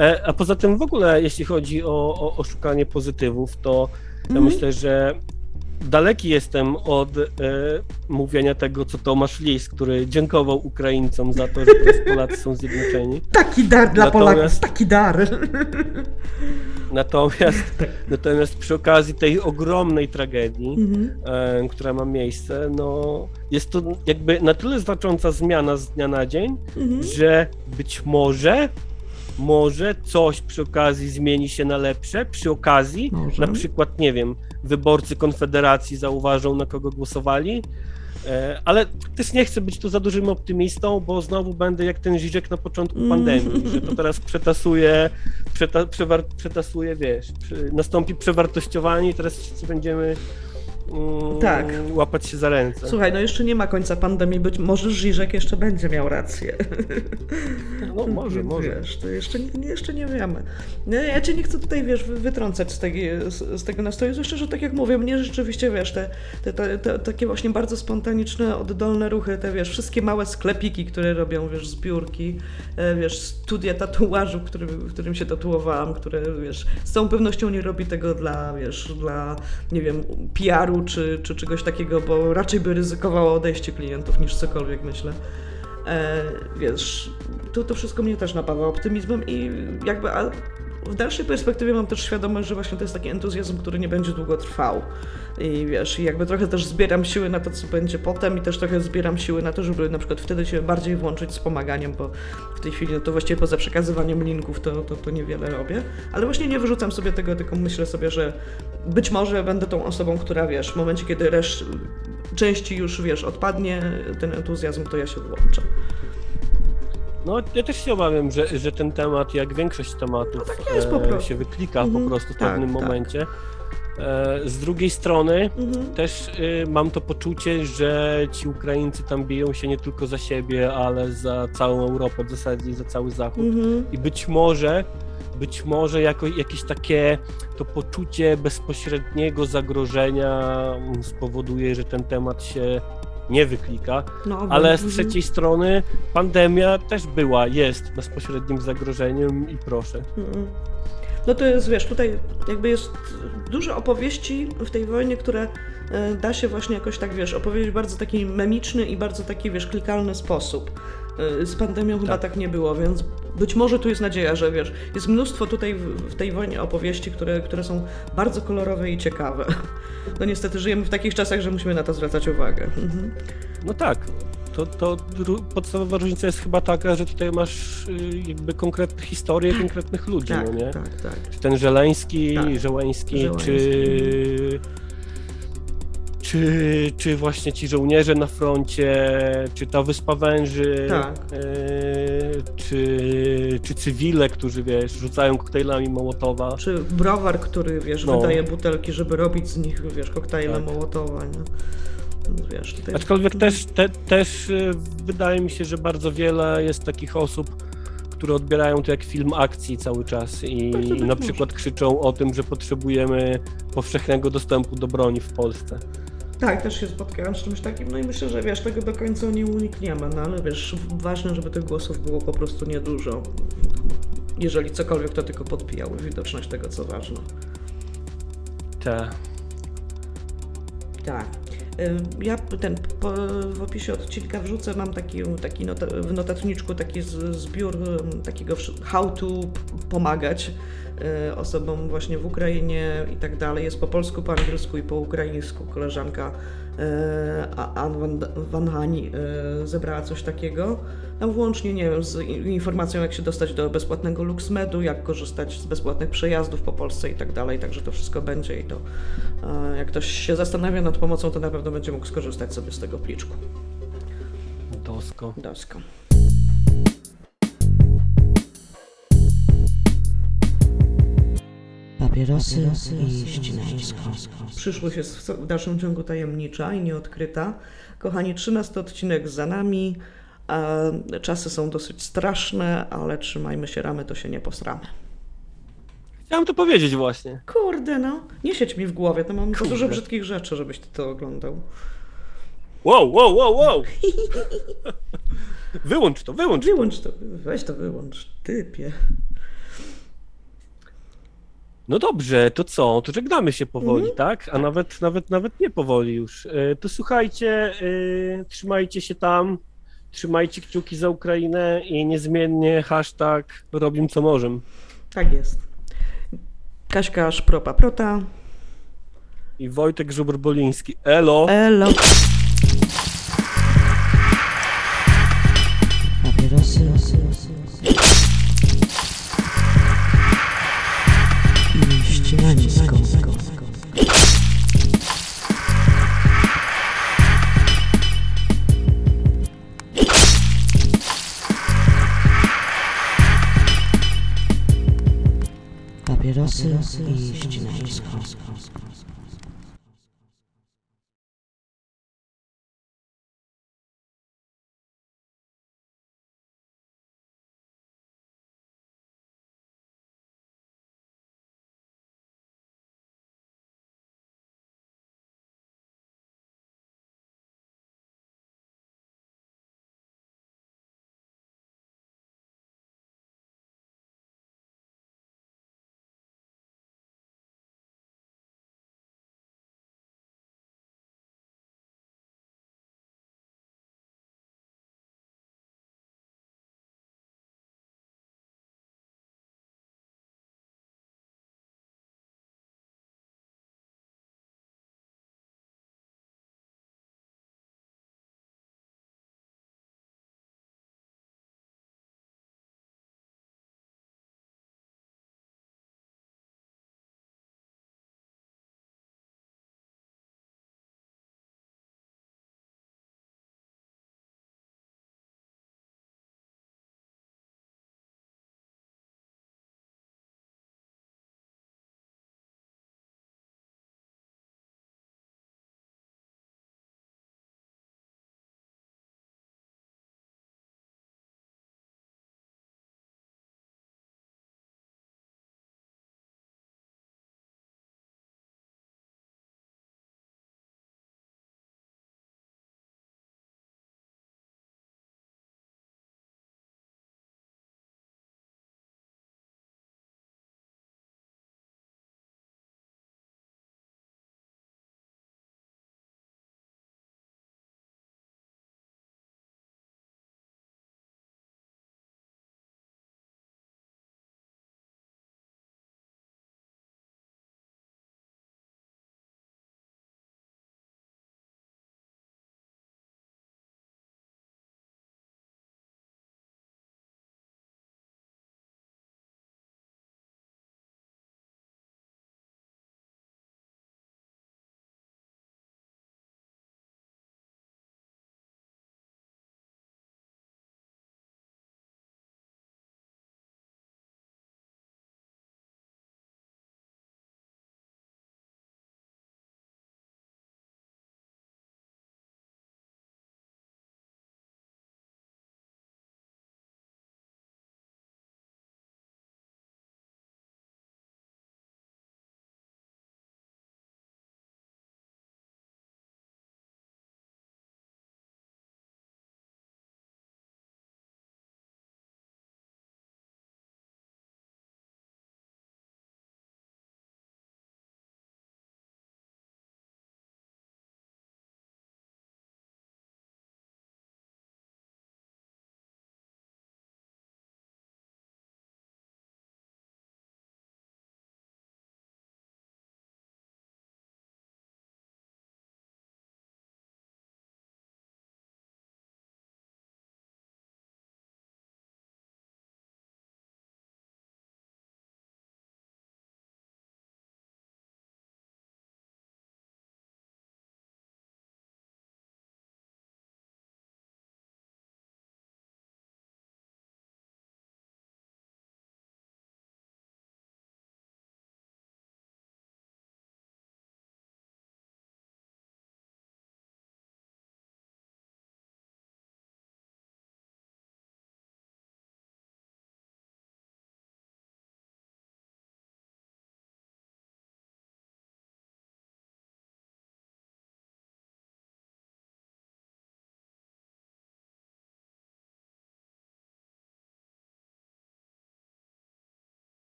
Speaker 1: E, a poza tym w ogóle, jeśli chodzi o, o, o szukanie pozytywów, to ja
Speaker 2: Mhm.
Speaker 1: myślę, że daleki jestem od e, mówienia tego, co Tomasz Lis, który dziękował Ukraińcom za to, że teraz Polacy są zjednoczeni.
Speaker 2: Taki dar dla
Speaker 1: Natomiast-
Speaker 2: Polaków, taki dar.
Speaker 1: Natomiast, natomiast przy okazji tej ogromnej tragedii,
Speaker 2: Mhm.
Speaker 1: e, która ma miejsce, no jest to jakby na tyle znacząca zmiana z dnia na dzień,
Speaker 2: Mhm.
Speaker 1: że być może, może coś przy okazji zmieni się na lepsze, przy okazji,
Speaker 2: Może.
Speaker 1: na przykład, nie wiem, wyborcy Konfederacji zauważą, na kogo głosowali, e, ale też nie chcę być tu za dużym optymistą, bo znowu będę jak ten Żyżek na początku
Speaker 2: Mm.
Speaker 1: pandemii, że to teraz przetasuje, przeta, przewar, przetasuje, wiesz, przy, nastąpi przewartościowanie i teraz wszyscy będziemy mm,
Speaker 2: Tak.
Speaker 1: łapać się za ręce.
Speaker 2: Słuchaj, no jeszcze nie ma końca pandemii, być może Żyżek jeszcze będzie miał rację.
Speaker 1: No może, może.
Speaker 2: Wiesz, to jeszcze, nie- jeszcze nie wiemy. Ja cię nie chcę tutaj, wiesz, wy- wytrącać z, tej, z, z tego nastroju, zwłaszcza, że tak jak mówię, mnie rzeczywiście, wiesz, te, te, te, te takie właśnie bardzo spontaniczne, oddolne ruchy, te, wiesz, wszystkie małe sklepiki, które robią, wiesz, zbiórki, e, wiesz, studia tatuażu, w którym, w którym się tatuowałam, które, wiesz, z całą pewnością nie robi tego dla, wiesz, dla, nie wiem, PR-u czy, czy czegoś takiego, bo raczej by ryzykowało odejście klientów niż cokolwiek, myślę. E, wiesz, to, to wszystko mnie też napawa optymizmem i jakby a w dalszej perspektywie mam też świadomość, że właśnie to jest taki entuzjazm, który nie będzie długo trwał. I wiesz, jakby trochę też zbieram siły na to, co będzie potem i też trochę zbieram siły na to, żeby na przykład wtedy się bardziej włączyć z pomaganiem, bo w tej chwili no to właściwie poza przekazywaniem linków to, to, to niewiele robię. Ale właśnie nie wyrzucam sobie tego, tylko myślę sobie, że być może będę tą osobą, która wiesz, w momencie, kiedy reszt części już wiesz, odpadnie ten entuzjazm, to ja się włączę.
Speaker 1: No, ja też się obawiam, że, że ten temat, jak większość tematów,
Speaker 2: No tak jest po
Speaker 1: e,
Speaker 2: prostu.
Speaker 1: się wyklika
Speaker 2: Mhm,
Speaker 1: po prostu w
Speaker 2: tak,
Speaker 1: pewnym
Speaker 2: tak.
Speaker 1: momencie. E, z drugiej strony
Speaker 2: Mhm.
Speaker 1: też y, mam to poczucie, że ci Ukraińcy tam biją się nie tylko za siebie, ale za całą Europę w zasadzie za cały Zachód.
Speaker 2: Mhm.
Speaker 1: I być może, być może jako, jakieś takie to poczucie bezpośredniego zagrożenia mm, spowoduje, że ten temat się nie wyklika.
Speaker 2: No,
Speaker 1: Ale z trzeciej strony pandemia też była, jest bezpośrednim zagrożeniem i proszę.
Speaker 2: No to jest, wiesz, tutaj jakby jest dużo opowieści w tej wojnie, które e, da się właśnie jakoś tak, wiesz, opowiedzieć w bardzo taki memiczny i bardzo taki, wiesz, klikalny sposób. E, Z pandemią chyba
Speaker 1: Tak.
Speaker 2: tak nie było, więc być może tu jest nadzieja, że wiesz, jest mnóstwo tutaj w, w tej wojnie opowieści, które, które są bardzo kolorowe i ciekawe. No niestety żyjemy w takich czasach, że musimy na to zwracać uwagę. Mhm.
Speaker 1: No tak. To, to podstawowa różnica jest chyba taka, że tutaj masz y, jakby konkretne historie konkretnych ludzi,
Speaker 2: Tak,
Speaker 1: no nie?
Speaker 2: tak, tak.
Speaker 1: Czy ten Żeleński,
Speaker 2: Tak.
Speaker 1: Żeleński,
Speaker 2: Żeleński.
Speaker 1: czy... Czy, czy właśnie ci żołnierze na froncie, czy ta Wyspa Węży,
Speaker 2: Tak.
Speaker 1: e, czy, czy cywile, którzy wiesz, rzucają koktajlami Mołotowa.
Speaker 2: Czy browar, który, wiesz,
Speaker 1: No.
Speaker 2: wydaje butelki, żeby robić z nich, wiesz, koktajle
Speaker 1: Tak.
Speaker 2: Mołotowa, nie? Więc Wiesz, tutaj...
Speaker 1: Aczkolwiek też, te, też y, wydaje mi się, że bardzo wiele jest takich osób, które odbierają to jak film akcji cały czas i
Speaker 2: Bardzo być
Speaker 1: na przykład krzyczą o tym, że potrzebujemy powszechnego dostępu do broni w Polsce.
Speaker 2: Tak, też się spotkałam z czymś takim, no i myślę, że wiesz, tego do końca nie unikniemy, no ale wiesz, ważne, żeby tych głosów było po prostu niedużo. Jeżeli cokolwiek, to tylko podbijały widoczność tego, co ważne.
Speaker 1: Te.
Speaker 2: Tak. Y, Ja ten po, w opisie odcinka wrzucę, mam taki, taki nota, w notatniczku taki z, zbiór takiego how to pomagać y, osobom właśnie w Ukrainie i tak dalej. Jest po polsku, po angielsku i po ukraińsku. Koleżanka y, A- Ann Van, Van Hani y, zebrała coś takiego. Tam włącznie, nie wiem, z informacją, jak się dostać do bezpłatnego LuxMedu, jak korzystać z bezpłatnych przejazdów po Polsce i tak dalej, także to wszystko będzie i to e, jak ktoś się zastanawia nad pomocą, to na pewno będzie mógł skorzystać sobie z tego pliczku.
Speaker 1: Dosko.
Speaker 2: Dosko.
Speaker 3: Papierosy i ścinańsko.
Speaker 2: Przyszłość jest w dalszym ciągu tajemnicza i nieodkryta. Kochani, 13 odcinek za nami. Czasy są dosyć straszne, ale trzymajmy się ramy, to się nie posramy.
Speaker 1: Chciałem to powiedzieć właśnie.
Speaker 2: Kurde, no. Nie siedź mi w głowie, to mam za dużo
Speaker 1: Kurde.
Speaker 2: brzydkich rzeczy, żebyś ty to oglądał.
Speaker 1: Wow, wow, wow, wow! Wyłącz to, wyłącz to.
Speaker 2: Wyłącz to, weź to wyłącz, typie.
Speaker 1: No dobrze, to co? To żegnamy się powoli,
Speaker 2: Mhm.
Speaker 1: tak? A nawet, nawet, nawet nie powoli już. E, To słuchajcie, e, trzymajcie się tam, trzymajcie kciuki za Ukrainę i niezmiennie hashtag robim co możemy.
Speaker 2: Tak jest. Kaśka Szpropa Prota.
Speaker 1: I Wojtek Żubr-Boliński. Elo!
Speaker 2: Elo.
Speaker 3: Papierosy i ścinańsko.